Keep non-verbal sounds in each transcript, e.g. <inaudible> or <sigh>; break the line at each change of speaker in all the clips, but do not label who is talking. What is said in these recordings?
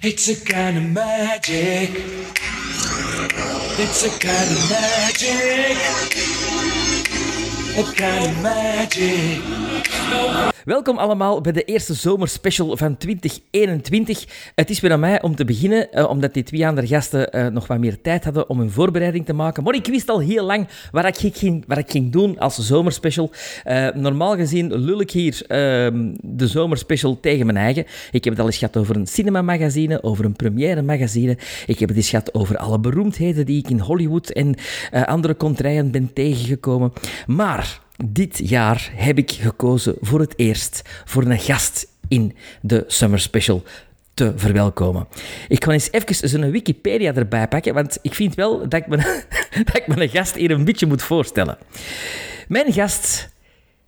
It's a kind of magic. It's a kind of magic. A kind of magic.
Welkom allemaal bij de eerste zomerspecial van 2021. Het is weer aan mij om te beginnen, eh, omdat die twee andere gasten eh, nog wat meer tijd hadden om hun voorbereiding te maken. Maar ik wist al heel lang wat ik ging, ik ging doen als zomerspecial. Eh, normaal gezien lul ik hier ehm, de zomerspecial tegen mijn eigen. Ik heb het al eens gehad over een cinemamagazine, over een première magazine. Ik heb het eens gehad over alle beroemdheden die ik in Hollywood en andere contraien ben tegengekomen. Maar dit jaar heb ik gekozen voor het eerst voor een gast in de Summer Special te verwelkomen. Ik ga eens even zo'n Wikipedia erbij pakken, want ik vind wel dat ik, mijn, <laughs> dat ik mijn gast hier een beetje moet voorstellen. Mijn gast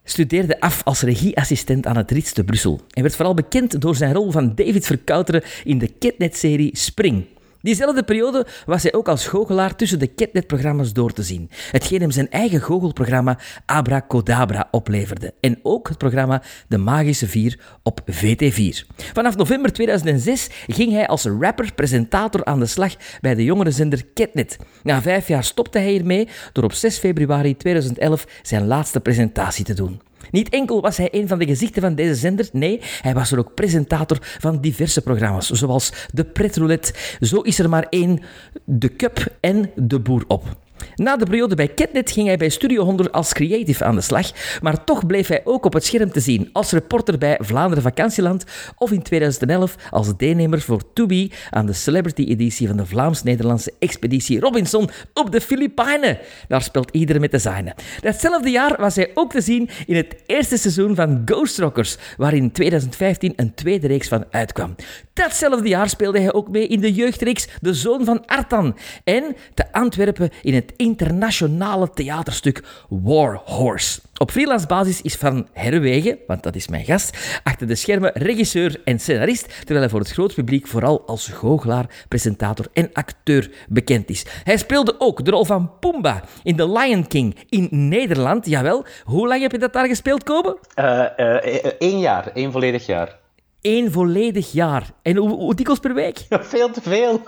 studeerde af als regieassistent aan het Ritz te Brussel en werd vooral bekend door zijn rol van David Verkouteren in de Ketnet-serie Spring. Diezelfde periode was hij ook als goochelaar tussen de Ketnet-programma's door te zien. Hetgeen hem zijn eigen goochelprogramma Abracadabra opleverde. En ook het programma De Magische Vier op VT4. Vanaf november 2006 ging hij als rapper-presentator aan de slag bij de jongerenzender Ketnet. Na vijf jaar stopte hij hiermee door op 6 februari 2011 zijn laatste presentatie te doen. Niet enkel was hij een van de gezichten van deze zender, nee, hij was er ook presentator van diverse programma's, zoals De Pretroulette, Zo is er maar één, De Cup en De Boer op. Na de periode bij Ketnet ging hij bij Studio 100 als creative aan de slag, maar toch bleef hij ook op het scherm te zien als reporter bij Vlaanderen Vakantieland of in 2011 als deelnemer voor Tubi aan de celebrity-editie van de Vlaams-Nederlandse expeditie Robinson op de Filipijnen. Daar speelt iedereen met de zijne. Datzelfde jaar was hij ook te zien in het eerste seizoen van Ghost Rockers, waar in 2015 een tweede reeks van uitkwam. Datzelfde jaar speelde hij ook mee in de jeugdreeks De Zoon van Artan en te Antwerpen in het internationale theaterstuk War Horse. Op freelance basis is Van Herwegen, want dat is mijn gast, achter de schermen regisseur en scenarist, terwijl hij voor het groot publiek vooral als goochelaar, presentator en acteur bekend is. Hij speelde ook de rol van Pumba in The Lion King in Nederland. Jawel, hoe lang heb je dat daar gespeeld, Kobe?
Uh, uh, één jaar, één volledig jaar.
Eén volledig jaar. En hoe, hoe dikwijls per week? <laughs>
veel te veel.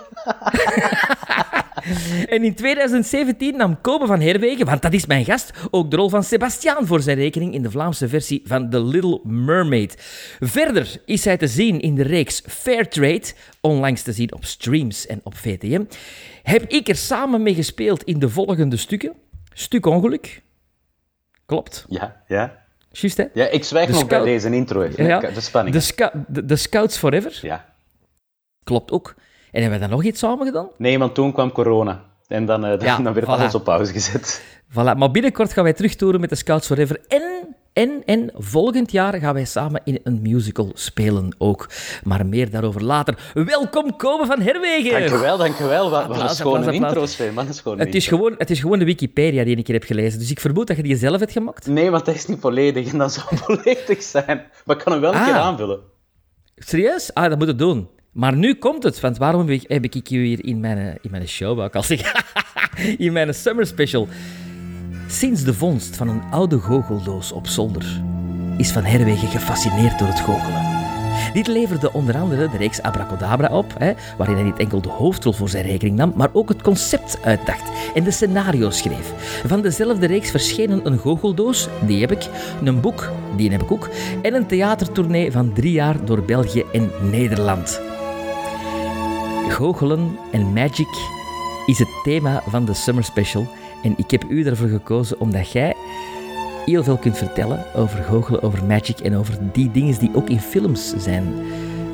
<laughs>
en in 2017 nam Kobe van Herwegen, want dat is mijn gast, ook de rol van Sebastiaan voor zijn rekening in de Vlaamse versie van The Little Mermaid. Verder is hij te zien in de reeks Fairtrade, onlangs te zien op streams en op VTM. Heb ik er samen mee gespeeld in de volgende stukken. Stuk Ongeluk. Klopt.
Ja, ja.
Juist, hè?
Ja, ik zwijg
De
nog bij deze intro.
Ja,
De spanning.
De, de, de Scouts Forever.
Ja.
Klopt ook. En hebben we dan nog iets samen gedaan?
Nee, want toen kwam corona. En dan, eh, <laughs> dan,
Ja,
dan werd
voilà.
alles op pauze gezet.
Voilà, maar binnenkort gaan wij terugtoeren met de Scouts Forever. En, en, en volgend jaar gaan wij samen in een musical spelen ook. Maar meer daarover later. Welkom, Kobe van Herwegen!
Dankjewel, dankjewel. Wat, wat een schone intro, een schone
Het is,
intro.
gewoon, het is gewoon de Wikipedia die ik hier heb gelezen. Dus ik vermoed dat je die zelf hebt gemaakt.
Nee, want dat is niet volledig. En dat zou <laughs> volledig zijn. Maar ik kan hem wel een
Ah.
keer aanvullen.
Serieus? Ah, dat moet het doen. Maar nu komt het, want waarom heb ik, heb ik je hier in mijn, in mijn show, wou ik al zeggen, <laughs> in mijn summer special. Sinds de vondst van een oude goocheldoos op zolder is Van Herwegen gefascineerd door het goochelen. Dit leverde onder andere de reeks Abracadabra op, hè, waarin hij niet enkel de hoofdrol voor zijn rekening nam, maar ook het concept uitdacht en de scenario's schreef. Van dezelfde reeks verschenen een goocheldoos, die heb ik, een boek, die heb ik ook, en een theatertournee van drie jaar door België en Nederland. Goochelen en magic is het thema van de Summer Special. En ik heb u ervoor gekozen omdat jij heel veel kunt vertellen over goochelen, over magic en over die dingen die ook in films zijn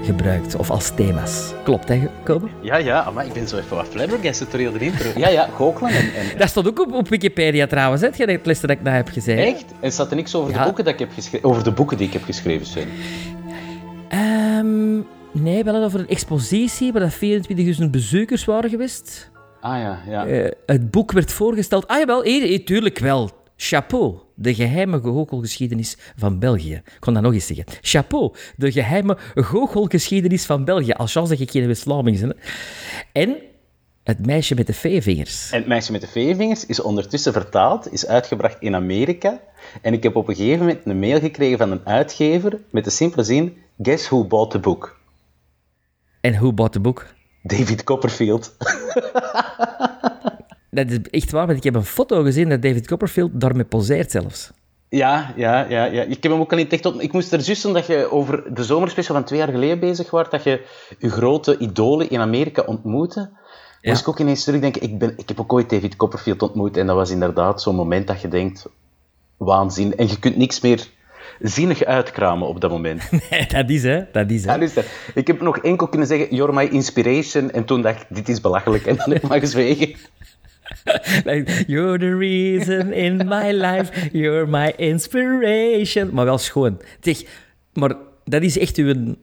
gebruikt of als thema's. Klopt, hè, Kobe?
Ja, ja, maar ik ben zo even wat flabbergasted door heel de intro. Ja, ja, goochelen en... en
Dat staat ook op, op Wikipedia trouwens, hè, het het les dat ik daar heb gezegd.
Echt? En staat er niks over
Ja.
de boeken dat ik heb geschreven? Over de boeken die ik heb geschreven, Sven.
Ehm, nee, wel over een expositie waar dat 24.000 bezoekers waren geweest.
Ah ja, ja.
Eh, het boek werd voorgesteld. Ah jawel, hier, hier, tuurlijk wel. Chapeau, de geheime goochelgeschiedenis van België. Ik kon dat nog eens zeggen. Chapeau, de geheime goochelgeschiedenis van België. Als chance dat ik geen West-Vlaming ben. En het meisje met de veevingers.
En het meisje met de veevingers is ondertussen vertaald, is uitgebracht in Amerika. En ik heb op een gegeven moment een mail gekregen van een uitgever met de simpele zin: Guess who bought the book?
En who bought the book?
David Copperfield. <laughs>
Dat is echt waar, want ik heb een foto gezien dat David Copperfield daarmee poseert zelfs.
Ja, ja, ja, ja. Ik heb hem ook al in het echt ont- Ik moest er juist omdat je over de zomerspecial van twee jaar geleden bezig was, dat je je grote idolen in Amerika ontmoette.
Ja.
Moest ik ook ineens terugdenken, ik, ben, ik heb ook ooit David Copperfield ontmoet en dat was inderdaad zo'n moment dat je denkt, waanzin. En je kunt niks meer zinnig uitkramen op dat moment. <laughs>
dat is hè, dat is hè.
Dat- ik heb nog enkel kunnen zeggen, you're my inspiration. En toen dacht ik, dit is belachelijk. En dan heb ik maar gezwegen. <laughs>
Like, You're the reason in my life, you're my inspiration. Maar wel schoon. Zeg, maar dat is echt uw...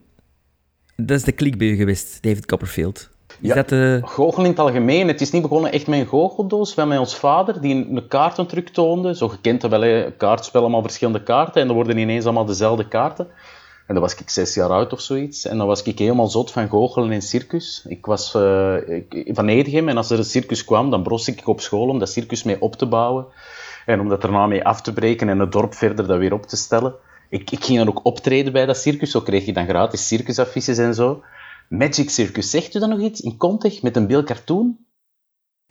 Dat is de klik bij u geweest, David Copperfield. Is
Ja.
dat de...
Goochelen in het algemeen. Het is niet begonnen echt met een goocheldoos, maar met ons vader, die een, kaartentruc toonde. Zo gekend wel, een kaartspel, allemaal verschillende kaarten. En dan worden ineens allemaal dezelfde kaarten. En dan was ik zes jaar oud of zoiets. En dan was ik helemaal zot van goochelen in circus. Ik was eh, ik- van Edegem en als er een circus kwam, dan bros ik op school om dat circus mee op te bouwen. En om dat daarna mee af te breken en het dorp verder dat weer op te stellen. Ik, ik ging dan ook optreden bij dat circus, zo kreeg je dan gratis circusaffiches en zo. Magic Circus, zegt u dat nog iets? In Contig, met een beeld cartoon?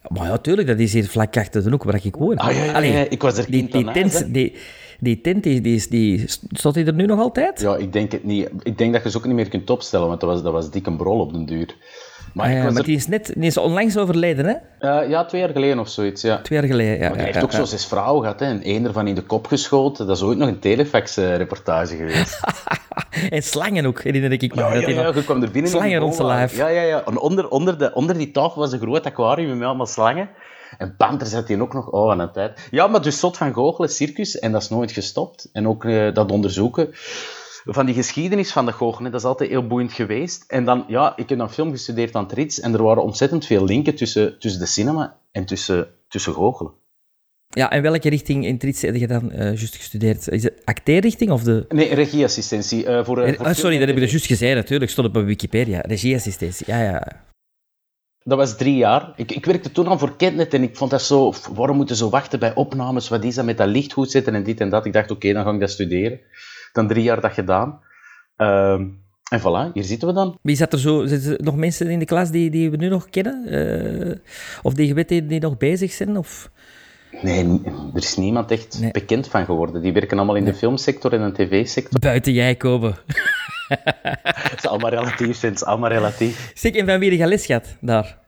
Maar ja, tuurlijk, dat is hier vlak achter de hoek waar ik woon.
Ah, ja, ja,
Allee,
ja, ik was er
die, die tent, die, die tent, die, die, staat die er nu nog altijd?
Ja, ik denk het niet. Ik denk dat je ze ook niet meer kunt opstellen, want dat was, dat was dik een brol op den duur. Maar er-
die is net die is onlangs overleden, hè?
eh, ja, twee jaar geleden of zoiets, ja.
Twee jaar geleden. Ja,
Maar die heeft ook zo zes vrouwen gehad, hè. En één ervan in de kop geschoten. Dat is ooit nog een telefax-reportage geweest. <laughs>
En slangen ook, herinner ik me.
Ja, je kwam er binnen.
Slangen rond zijn lijf.
Ja, ja, ja. En onder, onder, de, onder die tafel was een groot aquarium met allemaal slangen. En Panter zat hier ook nog, oh, aan een tijd. Ja, maar dus zot van goochelen, circus, en dat is nooit gestopt. En ook eh, dat onderzoeken van die geschiedenis van de goochelen, dat is altijd heel boeiend geweest. En dan, ja, ik heb dan film gestudeerd aan het Rits, en er waren ontzettend veel linken tussen, tussen de cinema en tussen, tussen goochelen.
Ja, en welke richting in Trits heb je dan eh juist gestudeerd? Is het acteerrichting of de...
Nee, regieassistentie. eh, voor, eh, voor
ah, sorry, dat heb je
tv.
dus juist gezegd, natuurlijk. Stond op Wikipedia. Regieassistentie, ja, ja.
Dat was drie jaar. Ik, ik werkte toen al voor Kentnet en ik vond dat zo... Waarom moeten ze wachten bij opnames? Wat is dat met dat licht goed zetten en dit en dat? Ik dacht, oké, dan ga ik dat studeren. Dan drie jaar dat gedaan. Ehm, en voilà, hier zitten we dan.
Wie zat er zo... Zitten er nog mensen in de klas die, die we nu nog kennen? Eh, of die je weet die, die nog bezig zijn? Of...
Nee, er is niemand echt
Nee.
bekend van geworden. Die werken allemaal in de filmsector en de tv-sector.
Buiten jij komen. <laughs>
Het is allemaal relatief, het is allemaal relatief.
Zeg, en van wie je les gehad daar?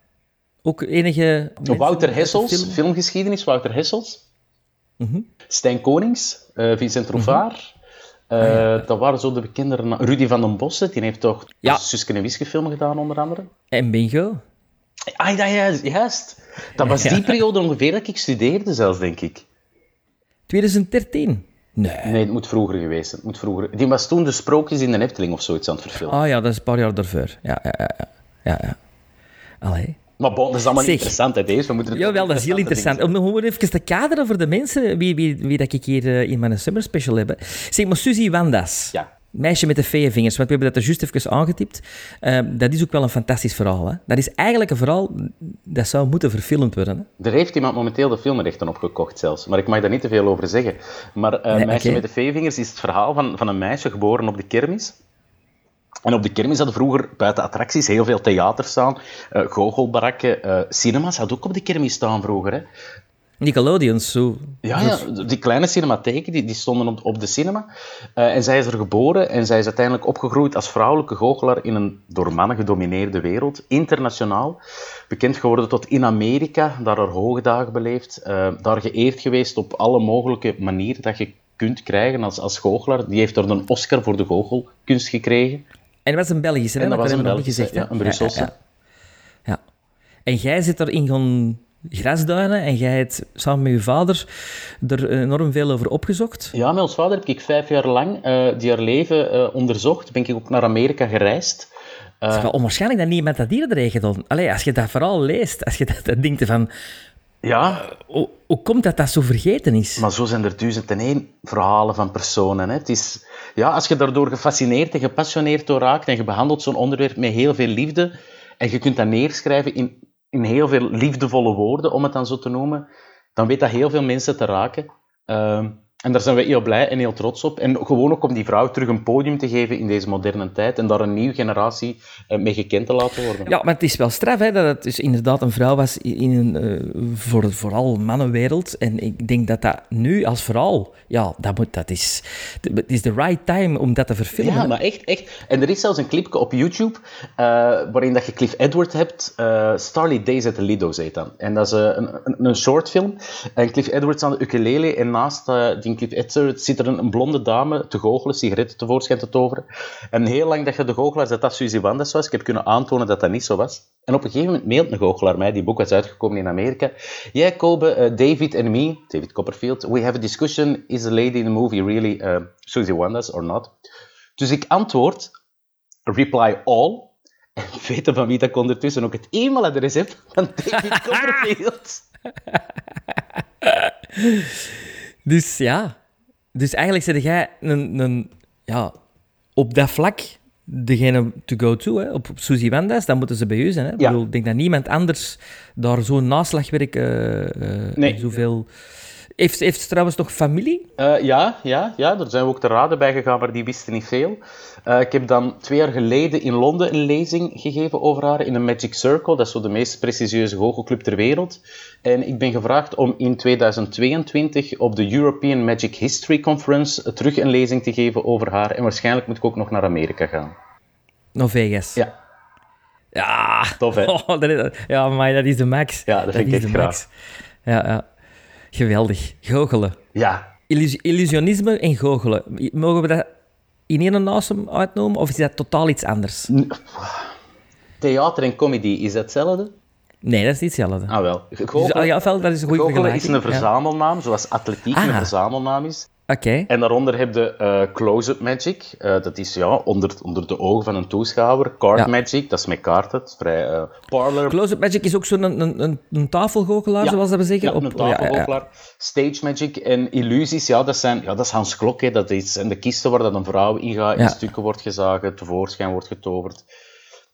Ook enige...
Wouter
de
Hessels,
film? Mhm.
filmgeschiedenis, Wouter Hessels. Stijn Konings, eh, Vincent Trouvaar. Eh, Dat waren zo de bekende... Rudy van den Bossen, die heeft toch
Ja.
Suske en Wiske film gedaan, onder andere.
En bingo.
Ah, ja, ja, juist. Dat was <laughs> die periode ongeveer dat ik studeerde zelfs, denk ik.
2013? Nee.
Nee, het moet vroeger geweest zijn. Het moet vroeger. Die was toen de Sprookjes in de Efteling of zoiets aan het verfilmen.
Ah ja, dat is een paar jaar daarvoor. Ja, ja, ja. ja. ja, ja. Allee.
Maar bon, dat is allemaal
Zeg.
interessant, hè, deze. We moeten het
Jawel, dat is heel interessant. Om gewoon even te kaderen voor de mensen wie, wie, wie dat ik hier eh, in mijn summer special heb. Zeg maar, Suzy Wandas.
Ja.
Meisje met de vingers, want we hebben dat er juist even aangetipt. Eh, dat is ook wel een fantastisch verhaal. Hè? Dat is eigenlijk een verhaal dat zou moeten verfilmd worden. Hè?
Er heeft iemand momenteel de filmrechten opgekocht zelfs, maar ik mag daar niet te veel over zeggen. Maar eh
Nee,
Meisje met de veevingers is het verhaal van, van een meisje geboren op de kermis. En op de kermis hadden vroeger buiten attracties heel veel theater staan, eh goochelbarakken, eh cinemas had ook op de kermis staan vroeger. Hè.
Nickelodeons, zo.
Ja, ja, die kleine cinematheken die, die stonden op, op de cinema. Eh, en zij is er geboren en zij is uiteindelijk opgegroeid als vrouwelijke goochelaar in een door mannen gedomineerde wereld, internationaal. Bekend geworden tot in Amerika, daar haar hoogdagen beleefd. daar geëerd geweest op alle mogelijke manieren dat je kunt krijgen als, als goochelaar. Die heeft er een Oscar voor de goochelkunst gekregen.
En dat was een Belgische, hè?
En dat was
hebben
een Belgische,
gezegd.
ja, een Brusselse.
Ja. En jij zit erin gaan grasduinen en jij hebt samen met je vader er enorm veel over opgezocht.
Ja, met ons vader heb ik vijf jaar lang eh, die haar leven eh, onderzocht. Ben ik ook naar Amerika gereisd.
Het is wel onwaarschijnlijk dat niemand dat hier heeft gedaan. Allee, als je dat verhaal leest, als je dat, dat denkt van...
Ja,
Hoe, hoe komt dat dat zo vergeten is?
Maar zo zijn er duizend en één verhalen van personen. Hè. Het is, ja, als je daardoor gefascineerd en gepassioneerd door raakt en je behandelt zo'n onderwerp met heel veel liefde en je kunt dat neerschrijven in, in heel veel liefdevolle woorden, om het dan zo te noemen, dan weet dat heel veel mensen te raken. Ehm, en daar zijn we heel blij en heel trots op. En gewoon ook om die vrouw terug een podium te geven in deze moderne tijd en daar een nieuwe generatie uh, mee gekend te laten worden.
Ja, maar het is wel straf hè, dat het dus inderdaad een vrouw was in een uh, voor, vooral mannenwereld. En ik denk dat dat nu als vrouw, ja, dat, moet, dat is, het is de right time om dat te verfilmen.
Ja, maar echt, echt. En er is zelfs een clipje op YouTube uh, waarin dat je Cliff Edward hebt. Starry Days at the Lido's heet dan. En dat is een, een, een short film. En Cliff Edwards aan de ukulele en naast die Edward zit er een, een, blonde dame te goochelen, sigaretten tevoorschijn te toveren. En heel lang dat je de goochelaar dat dat Suzy Wandes was. Ik heb kunnen aantonen dat dat niet zo was. En op een gegeven moment mailt een goochelaar mij, die boek was uitgekomen in Amerika. Yeah, Kobe, uh, David and me, David Copperfield, we have a discussion, is the lady in the movie really uh, Suzy Wandes or not? Dus ik antwoord, reply all, en weten van wie dat ik ondertussen ook het e-mailadres heb van David <laughs> Copperfield.
Dus ja, dus eigenlijk zit jij een, een, ja, op dat vlak degene to go to, hè, op, op Suzy Wandas, dan moeten ze bij u zijn. Hè? Ja. Ik denk dat niemand anders daar zo'n naslagwerk uh, uh, nee. zoveel... Heeft, heeft ze trouwens nog familie?
Uh, ja, ja, ja, daar zijn we ook te raden bij gegaan, maar die wisten niet veel. Uh, ik heb dan twee jaar geleden in Londen een lezing gegeven over haar in een Magic Circle. Dat is zo de meest prestigieuze goochelclub ter wereld. En ik ben gevraagd om in 2022 op de European Magic History Conference terug een lezing te geven over haar. En waarschijnlijk moet ik ook nog naar Amerika gaan.
Naar Vegas?
Ja.
Ja.
Tof, hè? <laughs>
Oh, dat is, ja, maar dat is de max.
Ja, dat, vind ik echt graag.
Ja, ja. Geweldig. Goochelen.
Ja.
Illus illusionisme en goochelen. Mogen we dat in één naam uitnoemen, of is dat totaal iets anders?
Theater en comedy, is dat hetzelfde?
Nee, dat is niet hetzelfde.
Ah, wel.
Goochelen, dus, ja, dat is een goede vergelijking.
is een verzamelnaam, zoals atletiek ah. een verzamelnaam is.
Oké.
En daaronder heb je uh, close-up magic. Uh, dat is ja, onder, onder de ogen van een toeschouwer. Card magic, dat is met kaarten. Vrij, uh, parlor.
Close-up magic is ook zo'n een, een, een tafelgoochelaar,
ja.
zoals dat we zeggen.
Ja,
op,
een tafelgoochelaar. Stage magic en illusies, ja, dat, zijn, ja, dat is Hans Klok. Hè. Dat zijn de kisten waar dat een vrouw in gaat, in stukken wordt gezagen, tevoorschijn wordt getoverd.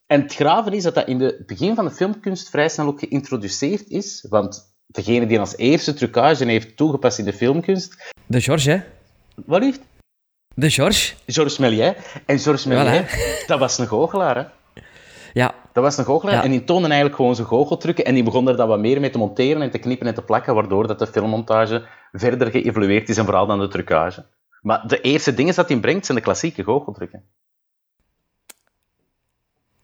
En het graven is dat dat in het begin van de filmkunst vrij snel ook geïntroduceerd is. Want degene die als eerste trucage heeft toegepast in de filmkunst...
De George, hè?
Wat lief?
De George.
Georges Méliès. En Georges Méliès, voilà. dat was een goochelaar, hè?
Ja.
Dat was een goochelaar. Ja. En die toonde eigenlijk gewoon zijn goocheltrukken. En die begon er dan wat meer mee te monteren en te knippen en te plakken, waardoor dat de filmmontage verder geëvolueerd is en vooral dan de trucage. Maar de eerste dingen dat hij brengt, zijn de klassieke goocheltrukken.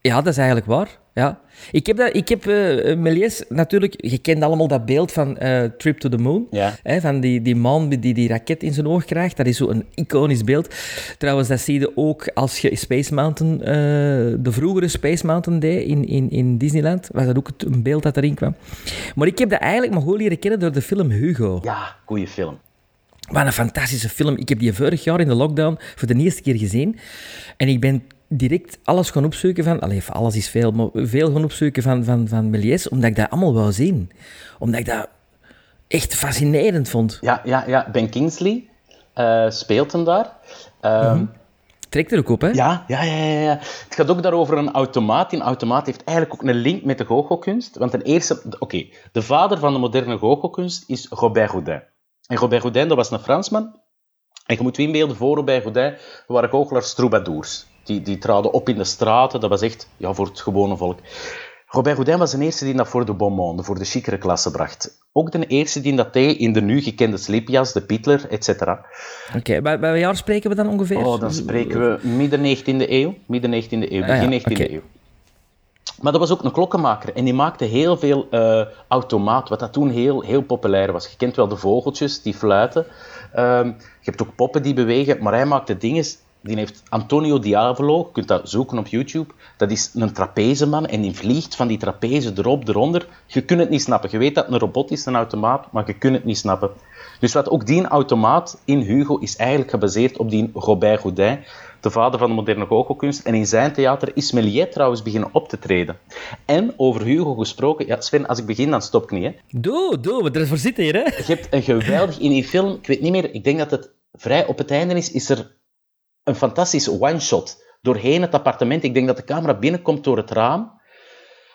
Ja, dat is eigenlijk waar. Ja. Ik heb, dat, ik heb uh, Méliès natuurlijk... Je kent allemaal dat beeld van uh, Trip to the Moon.
Ja.
Hè, van die, die man die die raket in zijn oog krijgt. Dat is zo'n iconisch beeld. Trouwens, dat zie je ook als je Space Mountain... Uh, de vroegere Space Mountain deed in, in, in Disneyland. Was dat ook een beeld dat erin kwam. Maar ik heb dat eigenlijk maar gewoon leren kennen door de film Hugo.
Ja, goede film.
Wat een fantastische film. Ik heb die vorig jaar in de lockdown voor de eerste keer gezien. En ik ben direct alles gaan opzoeken van... Allee, alles is veel, maar veel gaan opzoeken van, van, van Méliès, omdat ik dat allemaal wou zien. Omdat ik dat echt fascinerend vond.
Ja, ja, ja. Ben Kingsley uh, speelt hem daar. Um,
mm-hmm. Trekt er ook op, hè?
Ja, ja, ja, ja. Het gaat ook daarover een automaat. Die automaat heeft eigenlijk ook een link met de goochelkunst. Want ten eerste... Oké, okay, de vader van de moderne goochelkunst is Robert Houdin. En Robert Houdin, dat was een Fransman. En je moet je inbeelden, voor Robert Houdin waren goochelaars troubadours. Die, die traden op in de straten, dat was echt ja, voor het gewone volk. Robert Houdin was de eerste die dat voor de bon monde, voor de chicere klasse bracht. Ook de eerste die dat deed in de nu gekende slipjas, de Pitler, etc.
Oké, okay, bij, bij wat jaar spreken we dan ongeveer?
Oh, dan spreken we midden 19e eeuw, midden 19e eeuw, begin ah, ja. 19e okay. eeuw. Maar dat was ook een klokkenmaker en die maakte heel veel uh, automaat, wat dat toen heel, heel populair was. Je kent wel de vogeltjes die fluiten. Um, je hebt ook poppen die bewegen, maar hij maakte dingen die heeft Antonio Diavolo, je kunt dat zoeken op YouTube. Dat is een trapezeman en die vliegt van die trapeze erop, eronder. Je kunt het niet snappen. Je weet dat het een robot is, een automaat, maar je kunt het niet snappen. Dus wat ook die automaat in Hugo is eigenlijk gebaseerd op die Robert Houdin, de vader van de moderne goochelkunst. En in zijn theater is Méliès trouwens beginnen op te treden. En over Hugo gesproken, ja Sven, als ik begin, dan stop ik niet. Hè.
Doe, doe, we ervoor zitten hier. Hè?
Je hebt een geweldig, in die film, ik weet niet meer, ik denk dat het vrij op het einde is, is er een fantastische one-shot doorheen het appartement. Ik denk dat de camera binnenkomt door het raam.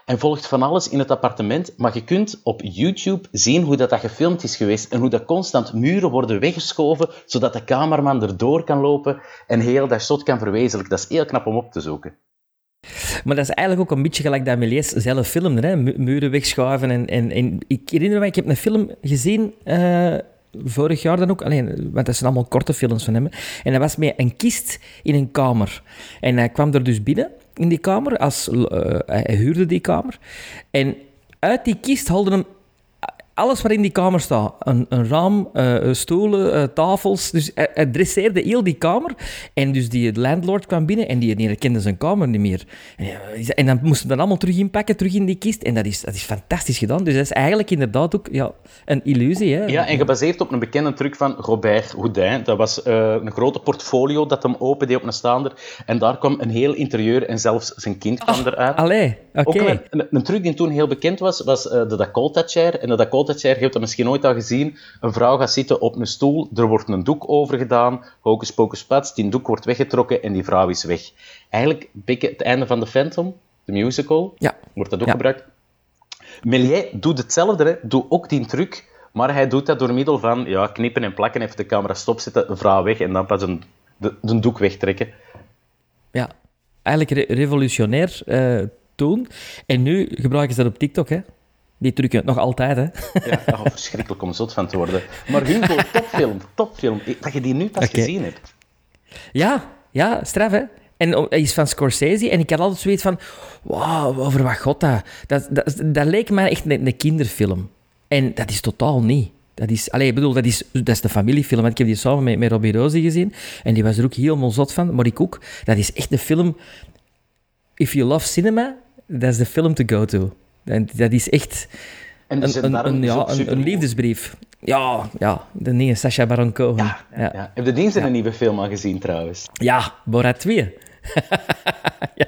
en volgt van alles in het appartement. Maar je kunt op YouTube zien hoe dat, dat gefilmd is geweest en hoe dat constant muren worden weggeschoven, zodat de cameraman erdoor kan lopen en heel dat shot kan verwezenlijken. Dat is heel knap om op te zoeken.
Maar dat is eigenlijk ook een beetje gelijk dat Méliès zelf filmde, hè? Mu- muren wegschuiven. En, en, en ik herinner me, ik heb een film gezien, eh, vorig jaar dan ook, alleen, want dat zijn allemaal korte films van hem. En dat was met een kist in een kamer. En hij kwam er dus binnen, in die kamer, als, eh, hij hij huurde die kamer. En uit die kist haalde hem alles wat in die kamer staat. Een, een raam, eh, stoelen, eh, tafels. Dus hij, hij dresseerde heel die kamer. En dus die landlord kwam binnen en die, die herkende zijn kamer niet meer. En, en dan moesten we dat allemaal terug inpakken, terug in die kist. En dat is, dat is fantastisch gedaan. Dus dat is eigenlijk inderdaad ook ja, een illusie. Hè?
Ja, en gebaseerd op een bekende truc van Robert Houdin. Dat was eh, een grote portfolio dat hem opende op een staander. En daar kwam een heel interieur en zelfs zijn kind kwam eruit.
Allee, oké.
Een, een, een truc die toen heel bekend was, was eh, de Dakota chair. En de Dakota chair, je hebt dat misschien ooit al gezien. Een vrouw gaat zitten op een stoel, er wordt een doek over gedaan, hocus pocus pats, die doek wordt weggetrokken en die vrouw is weg. Eigenlijk het einde van The Phantom, de musical,
Ja.
wordt dat ook
Ja.
gebruikt. Méliès doet hetzelfde, hè. doet ook die truc, maar hij doet dat door middel van ja, knippen en plakken, even de camera stopzetten, een vrouw weg en dan pas een, de, de doek wegtrekken.
Ja, eigenlijk re- revolutionair eh, toen. En nu gebruiken ze dat op TikTok, hè. Die trucken nog altijd, hè.
Ja, oh, verschrikkelijk om zot van te worden. Maar Hugo, topfilm, topfilm. Dat je die nu pas gezien hebt.
Ja, ja, straf, hè. En oh, hij is van Scorsese en ik had altijd zoiets van... Wauw, over wat god dat? Dat, dat, dat leek mij echt een, een kinderfilm. En dat is totaal niet. Dat is, allee, ik bedoel, dat is, dat is de familiefilm. want Ik heb die samen met, met Robbie Rosie gezien. En die was er ook helemaal zot van. Maar ik ook. Dat is echt een film... If you love cinema, dat is de film to go to. En dat is echt
En de
een, ja,
ook
een, liefdesbrief. Ja, ja, de nieuwe Sacha Baron Cohen.
Ja, ja.
ja.
Heb je dienst in een nieuwe film al gezien, trouwens?
Ja, Borat 2. <laughs> ja.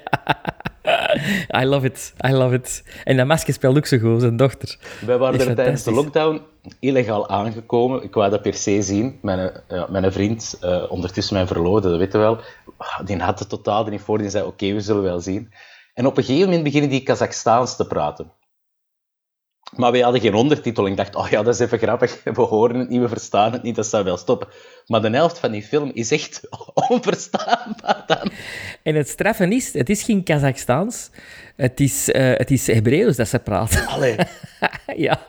I love it, I love it. En dat masker speelt ook zo goed, zijn dochter.
Wij waren er tijdens de lockdown illegaal aangekomen. Ik wou dat per se zien. Mijn, eh, ja, mijn vriend, eh, ondertussen mijn verloofde, dat weten we wel, ah, die had het totaal er niet voor. Die zei, oké, we zullen wel zien. En op een gegeven moment beginnen die Kazachstaans te praten. Maar wij hadden geen ondertitel. Ik dacht, oh ja, dat is even grappig. <laughs> We horen het niet, we verstaan het niet, dat zou wel stoppen. Maar de helft van die film is echt <laughs> onverstaanbaar dan.
En het straffen is, het is geen Kazachstaans, het is, eh het is Hebreeuws dat ze praten.
Allee, <laughs>
ja.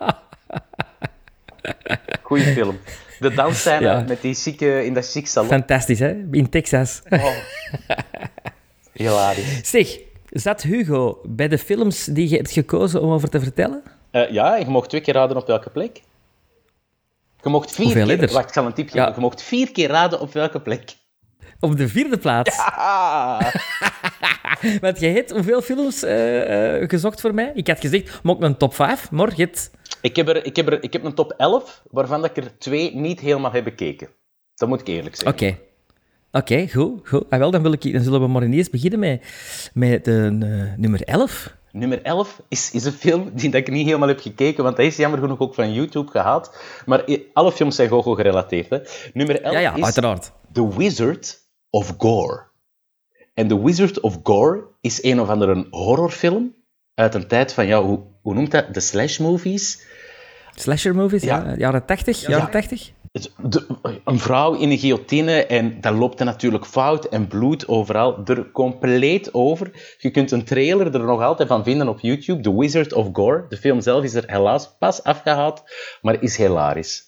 goeie film. De dansscène
Ja.
met die chique, in dat chic salon.
Fantastisch, hè? In Texas.
Oh. Hilarisch.
Zeg, zat Hugo bij de films die je hebt gekozen om over te vertellen?
Eh, ja, je mocht twee keer raden op welke plek. Je mocht vier
Hoeveel
keer...
letters?
Wacht, ik zal een tip geven.
Ja.
Je mocht vier keer raden op welke plek.
Op de vierde plaats.
Ah, <laughs>
Want je hebt hoeveel films eh, eh, gezocht voor mij? Ik had gezegd, maak een top 5, maar je hebt...
ik, heb er, ik, heb er, ik heb een top 11, waarvan dat ik er twee niet helemaal heb bekeken. Dat moet ik eerlijk zeggen.
Oké. Oké, goed. goed. Ah, wel, dan, wil ik, dan zullen we maar ineens beginnen met, met de eh, nummer 11.
Nummer 11 is, is een film die dat ik niet helemaal heb gekeken, want hij is jammer genoeg ook van YouTube gehaald. Maar i- alle films zijn Gogo gerelateerd. Hè. Nummer 11
Ja, ja,
is
uiteraard.
The Wizard of Gore. En The Wizard of Gore is een of andere horrorfilm uit een tijd van, ja, hoe, hoe noemt dat? De slash movies.
Slasher movies, ja.
Ja.
Jaren 80, jaren 80.
De- een vrouw in een guillotine en dat loopt er natuurlijk fout en bloed overal. Er compleet over. Je kunt een trailer er nog altijd van vinden op YouTube. The Wizard of Gore. De film zelf is er helaas pas afgehaald, maar is hilarisch.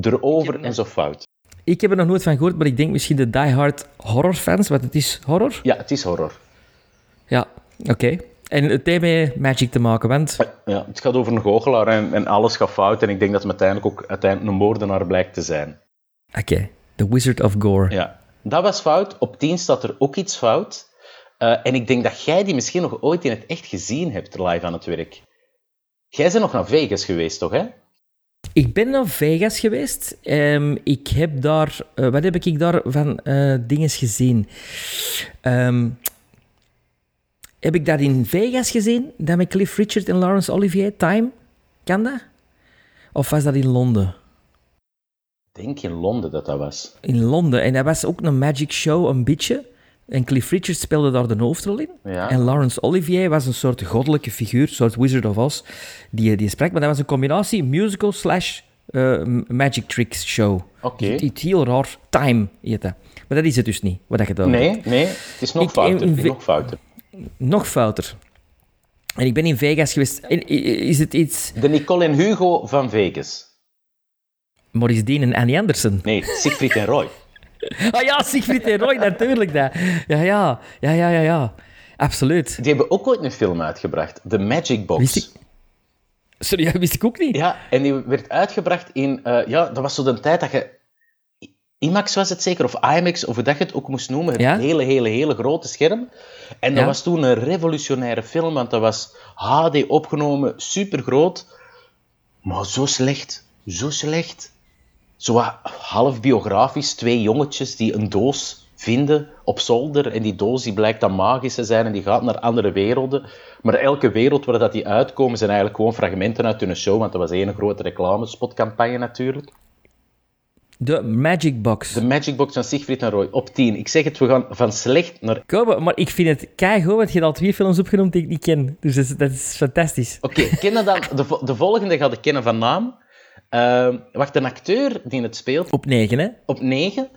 Erover en zo fout.
Ik heb er nog nooit van gehoord, maar ik denk misschien de diehard horrorfans, want het is horror.
Ja, het is horror.
Ja, oké. En het heeft met magic te maken, want...
Ja, het gaat over een goochelaar en, en alles gaat fout. En ik denk dat hem uiteindelijk ook uiteindelijk een moordenaar blijkt te zijn.
Oké, The Wizard of Gore.
Ja, dat was fout. Op 10 staat er ook iets fout. Eh, en ik denk dat jij die misschien nog ooit in het echt gezien hebt live aan het werk. Jij bent nog naar Vegas geweest, toch? Hè?
Ik ben naar Vegas geweest. Ehm, ik heb daar... eh, wat heb ik daar van eh dingen gezien? Ehm, heb ik dat in Vegas gezien? Dat met Cliff Richard en Laurence Olivier? Time? Kan dat? Of was dat in Londen?
Ik denk in Londen dat dat was.
In Londen. En dat was ook een magic show, een beetje. En Cliff Richard speelde daar de hoofdrol in.
Ja.
En Laurence Olivier was een soort goddelijke figuur, een soort Wizard of Oz, die, die sprak. Maar dat was een combinatie musical slash eh, magic tricks show.
Oké.
Iets, iets heel raar. Time heet dat. Maar dat is het dus niet, wat je gedaan
Nee, nee, het is nog
Ik-
fouter.
in-
het is nog fouter.
Nog fouter. En ik ben in Vegas geweest. En Is het iets...
De Nicole en Hugo van Vegas.
Maurice Dean en Annie Anderson?
Nee, Siegfried en Roy. <laughs>
Ah ja, Siegfried en Roy, natuurlijk. Dat. Ja, ja, ja, ja, ja, ja. Absoluut.
Die hebben ook ooit een film uitgebracht, The Magic Box.
Wist ik- Sorry, dat <laughs> wist ik ook niet.
Ja, en die werd uitgebracht in... eh, ja, dat was zo de tijd dat je... IMAX was het zeker, of IMAX, of hoe dat je het ook moest noemen. Het
Ja?
hele, hele, hele grote scherm. En dat
Ja.
was toen een revolutionaire film, want dat was HD opgenomen, super groot. Maar zo slecht. Zo slecht. Zo half biografisch. Twee jongetjes die een doos vinden op zolder. En die doos die blijkt dan magisch te zijn en die gaat naar andere werelden. Maar elke wereld waar dat die uitkomen zijn eigenlijk gewoon fragmenten uit hun show. Want dat was één grote reclamespotcampagne natuurlijk.
De Magic Box.
De Magic Box van Siegfried en Roy op 10. Ik zeg het, we gaan van slecht naar...
Maar ik vind het keigoed, want je hebt al twee films opgenoemd die ik niet ken. Dus dat is, dat is fantastisch.
Oké, kennen dan... De, vo- de volgende ga ik kennen van naam. Ehm, wacht, een acteur die het speelt
Op negen, hè?
op 9.